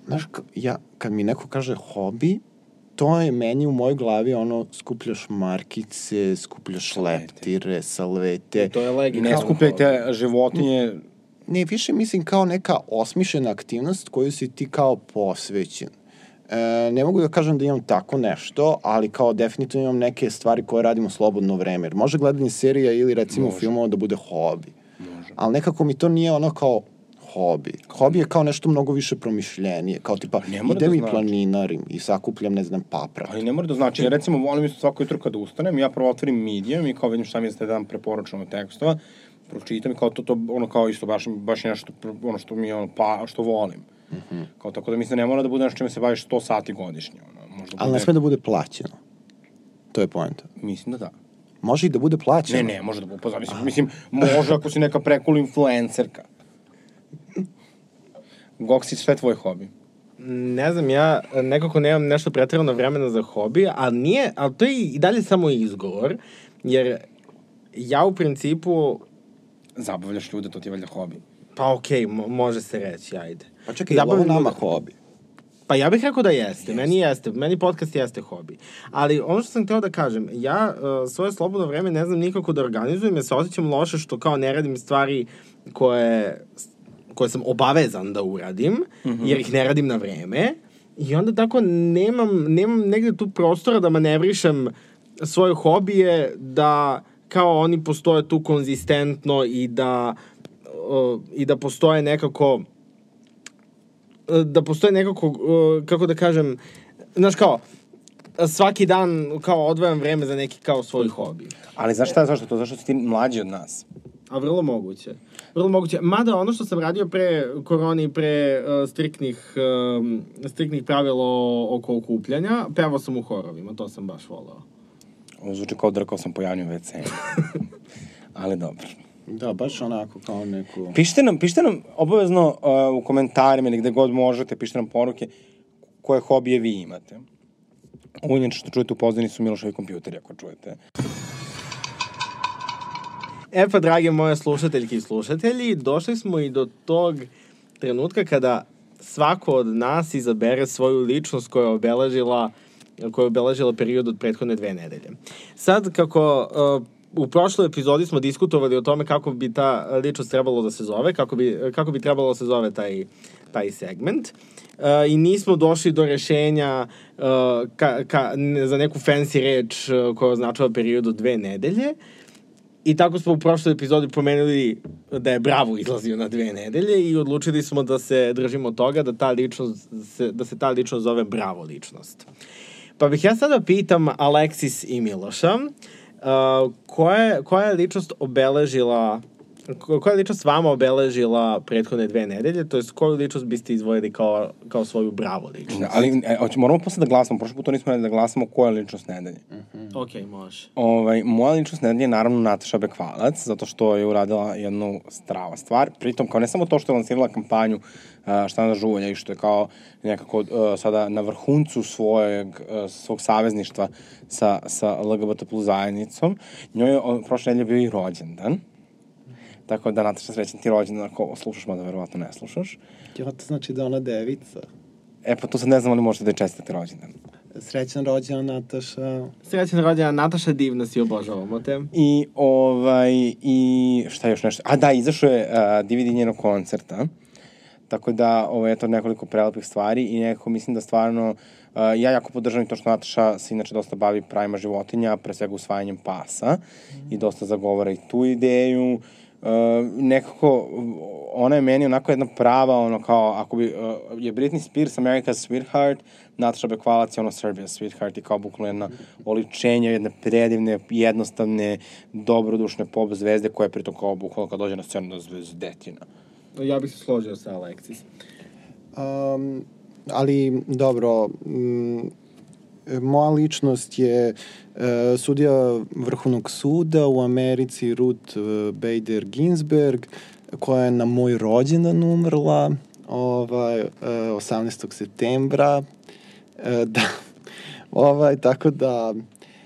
Znaš, ja, kad mi neko kaže hobi, to je meni u mojoj glavi ono, skupljaš markice, skupljaš Salvete. leptire, salvete. To je legitimno. Ne skupljajte životinje, Ne, više mislim kao neka osmišljena aktivnost koju si ti kao posvećen. E, ne mogu da kažem da imam tako nešto, ali kao definitivno imam neke stvari koje radim u slobodno vreme. Jer može gledanje serija ili recimo Može. filmova da bude hobi. Može. Ali nekako mi to nije ono kao hobi. Hobi je kao nešto mnogo više promišljenije. Kao tipa, Ne mora idem da i znači. planinarim i sakupljam, ne znam, paprat. Ali ne mora da znači, ja recimo volim isto svako jutro kada ustanem, ja prvo otvorim Medium i kao vidim šta mi je dan preporučeno tekstova, pročitam i kao to, to ono kao isto baš, baš nešto, ono što mi je ono, pa, što volim. Mhm. Kao tako da mislim da ne mora da bude nešto čime se baviš 100 sati godišnje. Ono, možda Ali ne sme da bude plaćeno. To je poenta. Mislim da da. Može i da bude plaćeno. Ne, ne, može da bude, pa zavisi, mislim, može ako si neka prekul influencerka. Goksi, šta je tvoj hobi? Ne znam, ja nekako nemam nešto pretjerano vremena za hobi, ali nije, ali to je i dalje samo izgovor, jer ja u principu, Zabavljaš ljude, to ti je valjda hobi. pa okej, mo- može se reći, ajde. Pa čekaj, je ovo nama hobi? Pa ja bih rekao da jeste, meni jeste, meni podcast jeste hobi. Ali ono što sam hteo da kažem, ja uh, svoje slobodno vreme ne znam nikako da organizujem, ja se osjećam loše što kao ne radim stvari koje, koje sam obavezan da uradim, mm -hmm. jer ih ne radim na vreme. I onda tako nemam, nemam negde tu prostora da manevrišem svoje hobije, da kao oni postoje tu konzistentno i da, uh, i da postoje nekako da postoje nekako, uh, kako da kažem, znaš kao, svaki dan kao odvajam vreme za neki kao svoj hobi. Ali znaš šta, zašto to? Zašto si ti mlađi od nas? A vrlo moguće. Vrlo moguće. Mada ono što sam radio pre korone i pre uh, striktnih, um, striktnih pravila o- oko okupljanja, pevao sam u horovima, to sam baš volao. Ovo zvuči kao drkao sam po javnim WC. Ali dobro. Da, baš onako kao neku... Pišite nam, pišite nam obavezno uh, u komentarima ili gde god možete, pišite nam poruke koje hobije vi imate. Ovo inače što čujete u pozdini su Miloševi kompjuteri, ako čujete. E pa, drage moje slušateljke i slušatelji, došli smo i do tog trenutka kada svako od nas izabere svoju ličnost koja je obeležila koja je obeležila period od prethodne dve nedelje. Sad, kako uh, u prošloj epizodi smo diskutovali o tome kako bi ta ličnost trebalo da se zove, kako bi, kako bi trebalo da se zove taj, taj segment. Uh, I nismo došli do rešenja uh, ka, ka, ne, za neku fancy reč uh, koja označava period od dve nedelje. I tako smo u prošloj epizodi pomenuli da je Bravo izlazio na dve nedelje i odlučili smo da se držimo toga da ta ličnost da se ta ličnost zove Bravo ličnost. Pa bih ja sada pitam Aleksis i Miloša, uh, koja, koja je ličnost obeležila koja ličnost vama obeležila prethodne dve nedelje, to jest koju ličnost biste izvojili kao, kao svoju bravo ličnost? Da, ali e, hoće, moramo posle da glasamo, prošle puta nismo da glasamo koja je ličnost nedelje. Ok, može. Ovaj, moja ličnost nedelje je naravno Nataša Bekvalac, zato što je uradila jednu strava stvar. Pritom, kao ne samo to što je lansirala kampanju uh, štanda žuvalja i što je kao nekako uh, sada na vrhuncu svojeg, uh, svog savezništva sa, sa LGBT plus zajednicom, njoj je prošle nedelje bio i rođendan. Tako da, Nataša, srećan ti rođendan ako slušaš, mada verovatno ne slušaš. Jo, to znači da ona devica. E, pa tu sad ne znam ali možete da je čestite rođendan. Srećan rođendan, Nataša. Srećan rođena Nataša Divna si obožavamo te. I, ovaj, i šta je još nešto? A da, izašao je uh, DVD njenog koncerta. Tako da, ovo je to nekoliko prelepih stvari i nekako mislim da stvarno, uh, ja jako podržavam i to što Nataša se inače dosta bavi pravima životinja, pre svega usvajanjem pasa mm. i dosta zagovara i tu ideju. Uh, nekako, ona je meni onako jedna prava, ono kao, ako bi, uh, je Britney Spears America's Sweetheart, Nataša Bekvalac je ono Serbia's Sweetheart i kao bukvalno jedna oličenja, jedne predivne, jednostavne, dobrodušne pop zvezde koja je pritom kao bukvalno kad dođe na scenu da zvezdetina. Ja bih se složio sa Alexis. Um, ali, dobro, mm, moja ličnost je uh, sudija Vrhovnog suda u Americi Ruth uh, Bader Ginsberg, koja je na moj rođendan umrla ovaj, uh, 18. septembra. Uh, da, ovaj, tako da,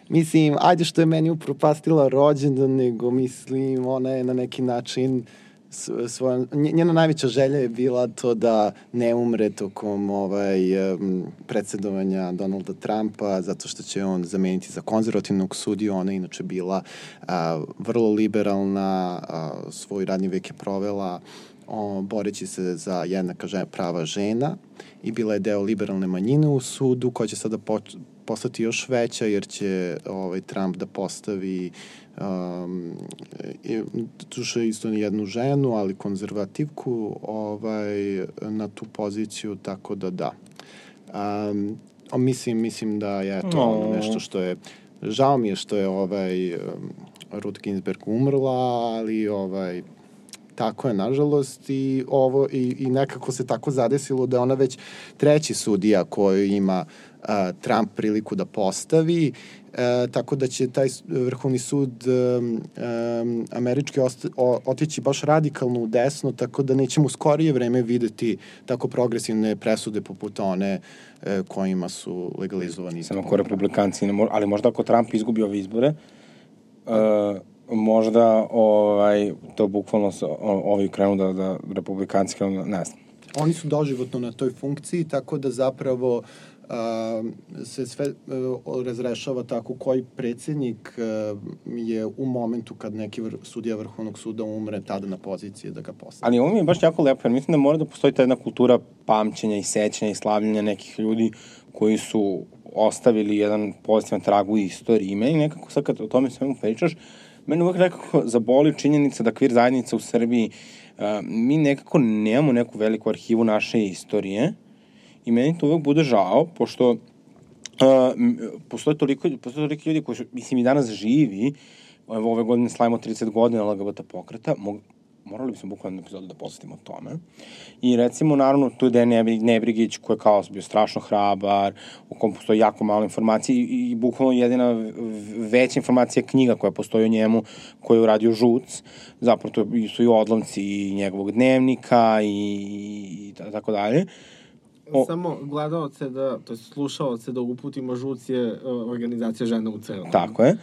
mislim, ajde što je meni upropastila rođendan, nego mislim, ona je na neki način svoja, njena najveća želja je bila to da ne umre tokom ovaj, predsedovanja Donalda Trumpa, zato što će on zameniti za konzervativnog sudiju. Ona je inače bila a, vrlo liberalna, a, svoj radni vek je provela o, boreći se za jednaka žena, prava žena i bila je deo liberalne manjine u sudu koja će sada po, postati još veća jer će ovaj, Trump da postavi um, duše isto jednu ženu, ali konzervativku ovaj, na tu poziciju, tako da da. Um, mislim, mislim da je to no. nešto što je žao mi je što je ovaj um, Ruth Ginsberg umrla, ali ovaj tako je nažalost i ovo i, i nekako se tako zadesilo da je ona već treći sudija koju ima uh, Trump priliku da postavi E, tako da će taj vrhovni sud um, um, američki osta, o, otići baš radikalno u desno, tako da nećemo u skorije vreme videti tako progresivne presude poput one e, kojima su legalizovani. Samo ako republikanci, ne ali možda ako Trump izgubi ove izbore, uh, možda ovaj, to bukvalno se, ovi krenu da, da republikanci krenu, ne znam. Oni su doživotno na toj funkciji, tako da zapravo uh, se sve e, razrešava tako koji predsednik e, je u momentu kad neki vr, sudija Vrhovnog suda umre tada na poziciji da ga postavi. Ali ovo mi je baš jako lepo, jer mislim da mora da postoji ta jedna kultura pamćenja i sećanja i slavljenja nekih ljudi koji su ostavili jedan pozitivan trag u istoriji. I meni nekako sad kad o tome svemu pričaš, meni uvek nekako zaboli činjenica da kvir zajednica u Srbiji, uh, mi nekako nemamo neku veliku arhivu naše istorije, I meni to uvek bude žao, pošto uh, postoje toliko, postoje toliko ljudi koji mislim, i danas živi, evo ove godine slavimo 30 godina LGBT pokreta, mog, morali bismo bukvalno epizodu da posvetimo tome. I recimo, naravno, tu je Nebrigić koji je kao bio strašno hrabar, u kom postoji jako malo informacije i, i bukvalno jedina veća informacija knjiga koja postoji o njemu, koju je uradio Žuc, zapravo to su i odlomci njegovog dnevnika i, i tako dalje. O... Samo gledalce da, to je slušalce da uputimo žuc je organizacija žena u celom. Tako je,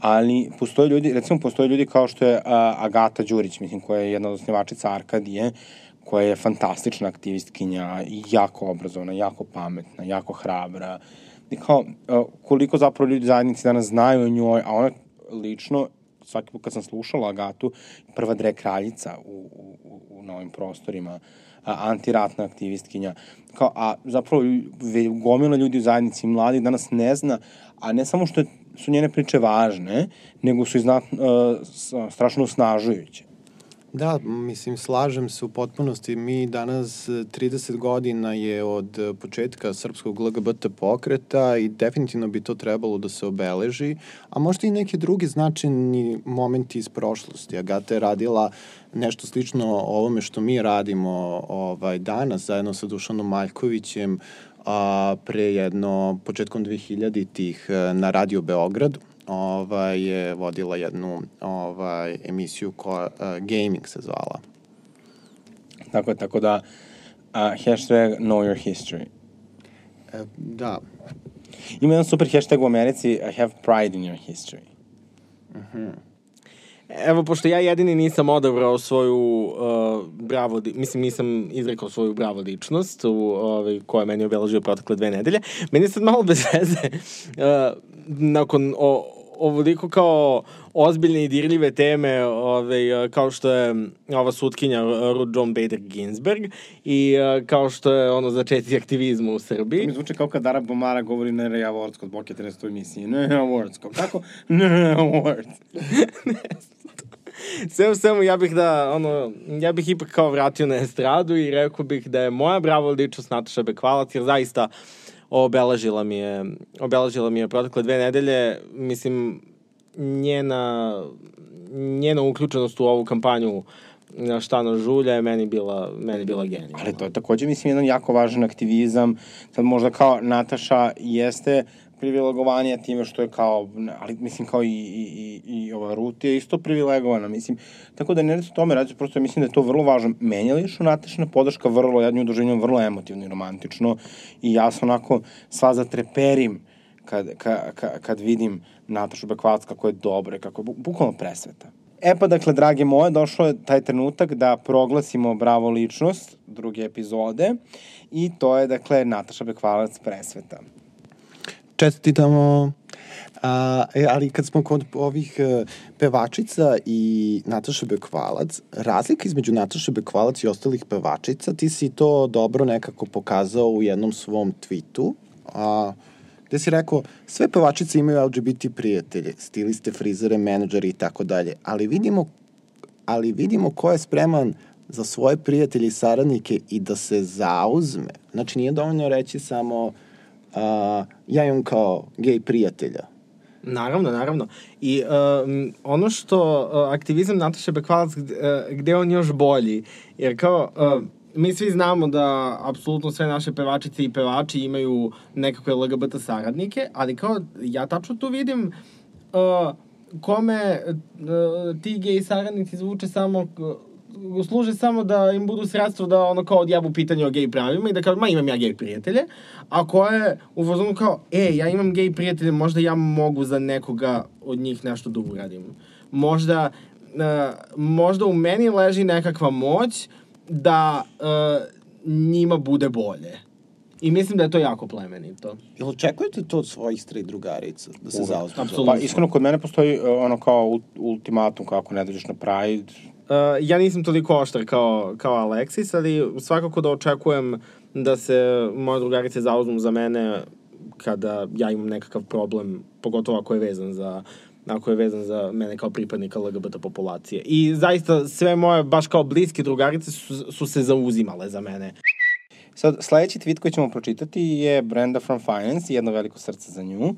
ali postoje ljudi, recimo postoje ljudi kao što je uh, Agata Đurić, mislim, koja je jedna od osnivačica Arkadije, koja je fantastična aktivistkinja, jako obrazovana, jako pametna, jako hrabra. I kao, uh, koliko zapravo ljudi zajednici danas znaju o njoj, a ona lično, svaki put kad sam slušala Agatu, prva dre kraljica u, u, u, na ovim prostorima, antiratna aktivistkinja. Kao, a zapravo gomila ljudi u zajednici mladi danas ne zna, a ne samo što su njene priče važne, nego su i znat, uh, strašno osnažujuće. Da, mislim, slažem se u potpunosti. Mi danas, e, 30 godina je od e, početka srpskog LGBT pokreta i definitivno bi to trebalo da se obeleži, a možda i neki drugi značajni momenti iz prošlosti. Agata je radila nešto slično ovome što mi radimo ovaj, danas zajedno sa Dušanom Maljkovićem a, pre jedno, početkom 2000-ih e, na Radio Beogradu ovaj, je vodila jednu ovaj, emisiju koja uh, Gaming se zvala. Tako je, tako da uh, hashtag know your history. E, da, Ima jedan super hashtag u Americi, I have pride in your history. Evo, pošto ja jedini nisam odabrao svoju uh, bravo, mislim nisam izrekao svoju bravo ličnost u, ovaj, koja je meni obeležio protekle dve nedelje, meni je sad malo bez veze uh, nakon o, ovoliko kao ozbiljne i dirljive teme ovaj, uh, kao što je ova sutkinja uh, Ruth John Bader Ginsburg i uh, kao što je ono začeti aktivizma u Srbiji. Mi zvuči kao kad Dara Bomara govori ne Ray Awards kod Boke 13 emisiji. Ne. Kao, kako? Ne Awards. Sve u svemu, ja bih da, ono, ja bih ipak kao vratio na estradu i rekao bih da je moja bravo ličnost Nataša Bekvalac, jer zaista obeležila mi je, obeležila mi je protekle dve nedelje, mislim, njena, njena uključenost u ovu kampanju na šta na žulja je meni bila, meni bila genijalna. Ali to je takođe, mislim, jedan jako važan aktivizam. Sad možda kao Nataša jeste privilegovanje time što je kao, ali mislim kao i, i, i, i ova Ruth je isto privilegovana, mislim. Tako da ne radi se tome, radi se prosto, mislim da je to vrlo važno. Meni je lično Natašna podrška vrlo, ja nju doživljam vrlo emotivno i romantično i ja sam onako sva zatreperim kad, ka, ka, kad vidim Natašu Bekvac kako je dobra, i kako je bu- bukvalno presveta. E pa, dakle, drage moje, došlo je taj trenutak da proglasimo Bravo ličnost druge epizode i to je, dakle, Nataša Bekvalac presveta. Čestitamo. A, e, ali kad smo kod ovih e, pevačica i Nataša Bekvalac, razlika između Nataše Bekvalac i ostalih pevačica, ti si to dobro nekako pokazao u jednom svom tweetu, a, gde si rekao, sve pevačice imaju LGBT prijatelje, stiliste, frizere, menadžere i tako dalje, ali vidimo ali vidimo ko je spreman za svoje prijatelje i saradnike i da se zauzme. Znači, nije dovoljno reći samo uh, ja imam kao gej prijatelja. Naravno, naravno. I um, ono što uh, aktivizam Nataše Bekvalac, gde, uh, gde on još bolji, jer kao, uh, mi svi znamo da apsolutno sve naše pevačice i pevači imaju nekakve LGBT saradnike, ali kao, ja tačno tu vidim uh, kome uh, ti gej saradnici zvuče samo uh, služe samo da im budu sredstvo da ono kao odjavu pitanje o gej pravima i da kao, ma imam ja gej prijatelje, a koje u fazonu kao, e, ja imam gej prijatelje, možda ja mogu za nekoga od njih nešto da uradim. Možda, uh, možda u meni leži nekakva moć da uh, njima bude bolje. I mislim da je to jako plemenito. Jel očekujete to od svojih stri drugarica, da se zauzme? Pa, iskreno, kod mene postoji uh, ono kao ul- ultimatum, kako ne dođeš na Pride, ja nisam toliko oštar kao, kao Alexis, ali svakako da očekujem da se moje drugarice zauzmu za mene kada ja imam nekakav problem, pogotovo ako je vezan za ako je vezan za mene kao pripadnika LGBT populacije. I zaista sve moje, baš kao bliske drugarice su, su se zauzimale za mene. Sad, sledeći tweet koji ćemo pročitati je Brenda from Finance, jedno veliko srce za nju.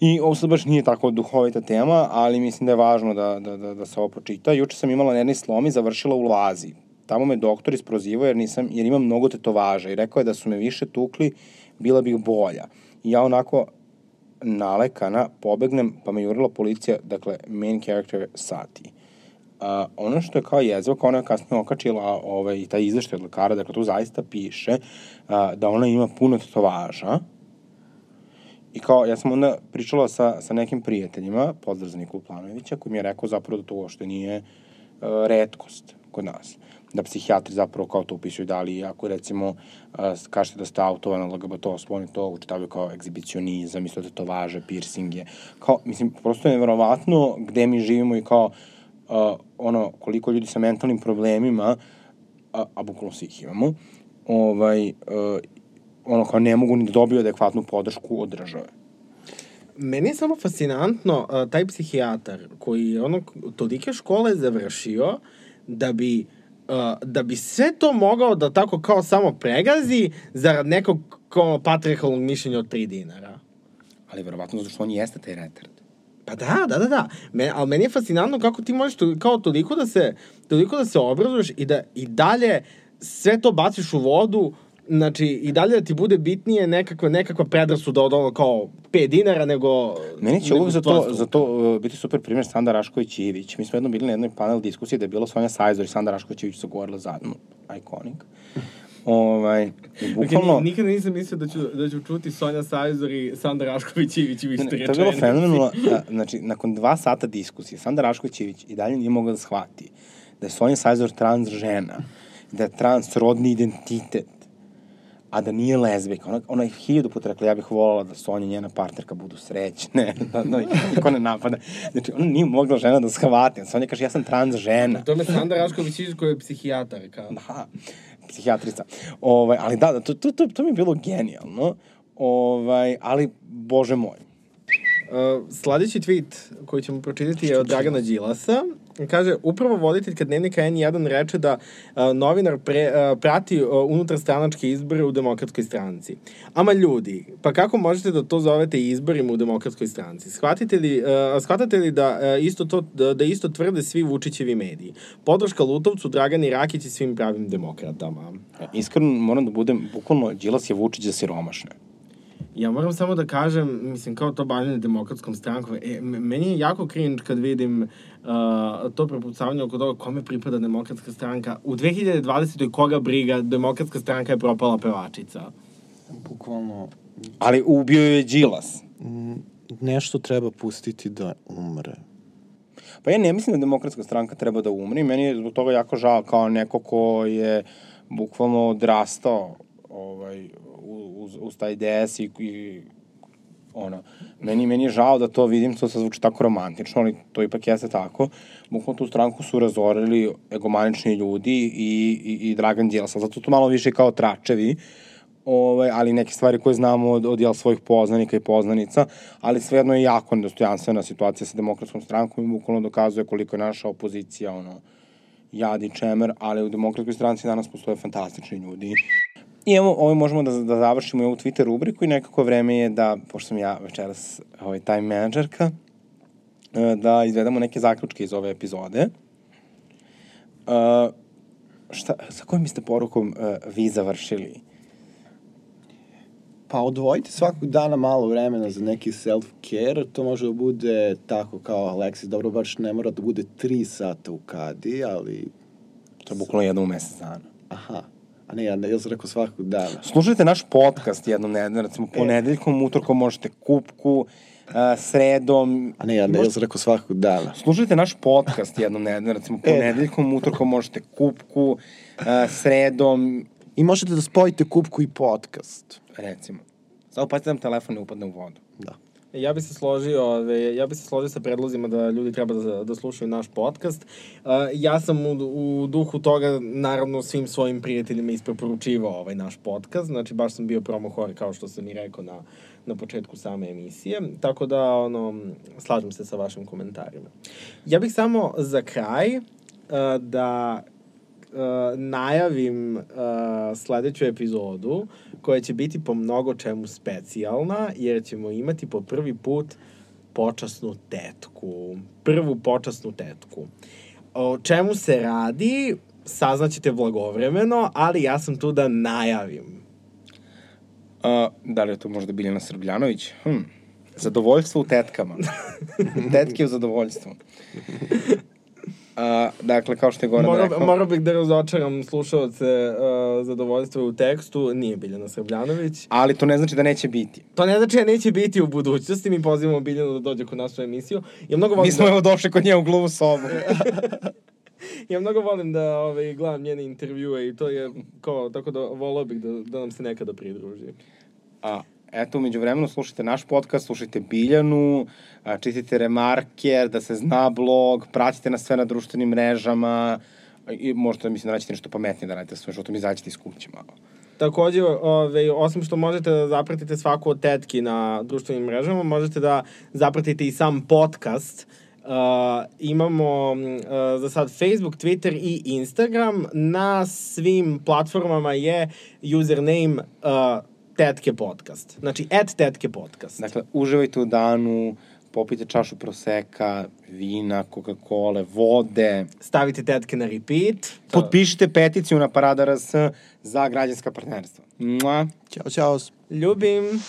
I ovo sad baš nije tako duhovita tema, ali mislim da je važno da, da, da, da se ovo pročita. Juče sam imala na jednoj slomi, završila u Lazi. Tamo me doktor isprozivao jer, nisam, jer imam mnogo tetovaža i rekao je da su me više tukli, bila bih bolja. I ja onako nalekana pobegnem, pa me jurila policija, dakle, main character Sati. Uh, ono što je kao jezivo, kao ona je kasnije okačila ovaj, i taj izveštaj od lekara, dakle tu zaista piše uh, da ona ima puno tetovaža i kao, ja sam onda pričala sa, sa nekim prijateljima, pozdrav za Nikolu Planovića, koji mi je rekao zapravo da to uopšte nije uh, redkost kod nas. Da psihijatri zapravo kao to upisuju, da li ako recimo uh, kažete da ste autovan LGBT, oni to učitavaju kao egzibicionizam, isto tetovaže, piercinge. Kao, mislim, prosto je nevjerovatno gde mi živimo i kao uh, ono, koliko ljudi sa mentalnim problemima, a, a bukvalno svi ih imamo, ovaj, uh, ono kao ne mogu ni da dobiju adekvatnu podršku od države. Meni je samo fascinantno uh, taj psihijatar koji je ono tolike škole završio da bi uh, da bi sve to mogao da tako kao samo pregazi zarad nekog kao patriarchalnog mišljenja od 3 dinara. Ali verovatno zato što on jeste taj retard. Pa da, da, da, da. Me, ali meni je fascinantno kako ti možeš to, kao toliko da se, toliko da se obrazuješ i da i dalje sve to baciš u vodu, znači i dalje da ti bude bitnije nekakva, nekakva predrasuda od ono kao 5 dinara nego... Meni će uvijek za to, za to uh, biti super primjer Sanda Rašković i Ivić. Mi smo jednom bili na jednoj panel diskusiji da je bilo Sonja Sajzor i Sanda Rašković i Ivić su govorila zajedno. Iconic. ovaj, bukvalno... Okay, nikada nisam mislio da ću, da ću čuti Sonja Sajzor i Sandra Rašković Ivić u istoj ne, to je bilo fenomenalno. Znači, nakon dva sata diskusije, Sanda Rašković Ivić i dalje nije mogla da shvati da je Sonja Sajzor trans žena, da je trans rodni identitet, a da nije lezbijka. Ona, ona je hiljadu puta rekla, ja bih voljela da Sonja i njena partnerka budu srećne, da, da niko ne napada. Znači, ona nije mogla žena da shvati. Sonja kaže, ja sam trans žena. To me Sandra Rašković koja je psihijatar. Kao. Da, psihijatrica. Ovaj, ali da, da, to, to, to, to mi je bilo genijalno. Ovaj, ali, bože moj. Uh, sledeći tweet koji ćemo pročitati je od Dragana Đilasa. Kaže, upravo voditeljka dnevnika N1 reče da uh, novinar pre, uh, prati uh, unutarstranačke izbore u demokratskoj stranci. Ama ljudi, pa kako možete da to zovete izborima u demokratskoj stranci? Shvatite li, uh, shvatate li da, uh, isto to, da, da isto tvrde svi Vučićevi mediji? Podrška Lutovcu, Dragani Rakić i svim pravim demokratama. Iskreno moram da budem, bukvalno, Đilas je Vučić za siromašne. Ja moram samo da kažem, mislim, kao to bavljanje demokratskom strankom, e, meni je jako cringe kad vidim uh, to prepucavanje oko toga kome pripada demokratska stranka. U 2020. koga briga, demokratska stranka je propala pevačica. Bukvalno Ali ubio je Đilas. nešto treba pustiti da umre. Pa ja ne mislim da demokratska stranka treba da umre i meni je zbog toga jako žao kao neko ko je bukvalno odrastao ovaj, uz, uz taj DS i, i ono, meni, meni je žao da to vidim, to se zvuči tako romantično, ali to ipak jeste tako. Bukvalno tu stranku su razorili egomanični ljudi i, i, i Dragan ali zato tu malo više kao tračevi, ovaj, ali neke stvari koje znamo od, od jel, svojih poznanika i poznanica, ali svejedno je jako nedostojanstvena situacija sa demokratskom strankom i bukvalno dokazuje koliko je naša opozicija ono, jad i čemer, ali u demokratskoj stranci danas postoje fantastični ljudi. I evo, ovo možemo da, da završimo i ovu Twitter rubriku i nekako vreme je da, pošto sam ja večeras ovaj, time menadžerka, e, da izvedemo neke zaključke iz ove epizode. Uh, šta, sa kojim biste porukom uh, vi završili? Pa odvojite svakog dana malo vremena za neki self-care, to može da bude tako kao Alexis, dobro, baš ne mora da bude 3 sata u kadi, ali, To je bukvalno jednom u mesec dana. aha, a ne, ja, ne, ja sam rekao svakog dana. Slušajte naš podcast jednom nedeljno, recimo ponedeljkom, utorkom možete kupku, uh, sredom. A ne, ja, ne, ja sam rekao svakog dana. Slušajte naš podcast jednom nedeljno, recimo ponedeljkom, utorkom možete kupku, uh, sredom, I možete da spojite kupku i podcast. recimo. Samo pazite da nam telefon ne upadne u vodu. Da. Ja bi se složio, ove, ja bi se složio sa predlozima da ljudi treba da, da slušaju naš podcast. Uh, ja sam u, u duhu toga, naravno, svim svojim prijateljima ispreporučivao ovaj naš podcast. Znači, baš sam bio promohor, kao što sam i rekao na, na početku same emisije. Tako da, ono, slažem se sa vašim komentarima. Ja bih samo za kraj uh, da uh, najavim uh, sledeću epizodu koja će biti po mnogo čemu specijalna jer ćemo imati po prvi put počasnu tetku. Prvu počasnu tetku. O čemu se radi, saznaćete blagovremeno, ali ja sam tu da najavim. Uh, da li je to možda Biljana Srbljanović? Hm. Zadovoljstvo u tetkama. Tetke u zadovoljstvu. Uh, dakle, kao što je Goran Morao, rekao... morao bih da razočaram slušalce uh, zadovoljstva u tekstu, nije Biljana Srbljanović. Ali to ne znači da neće biti. To ne znači da neće biti u budućnosti, mi pozivamo Biljanu da dođe kod nas u emisiju. Ja mnogo volim Mi smo da... evo došli kod nje u gluvu sobu. Ja mnogo volim da ovaj, gledam njene intervjue i to je kao, tako da volao bih da, da nam se nekada pridruži. A, eto, umeđu vremenu slušajte naš podcast, slušajte Biljanu, čitajte Remarker, da se zna blog, pratite nas sve na društvenim mrežama i možete, mislim, da naćete nešto pametnije da radite svoj životom, izađite iz kuće malo. Takođe, ove, osim što možete da zapratite svaku od tetki na društvenim mrežama, možete da zapratite i sam podcast imamo uh, za sad Facebook, Twitter i Instagram. Na svim platformama je username uh, Tetke podcast. Znači, at Tetke podcast. Dakle, uživajte u danu, popijte čašu proseka, vina, Coca-Cola, vode. Stavite Tetke na repeat. Potpišite peticiju na Parada RS za građanska partnerstva. Mua. Ćao, čao. Ljubim.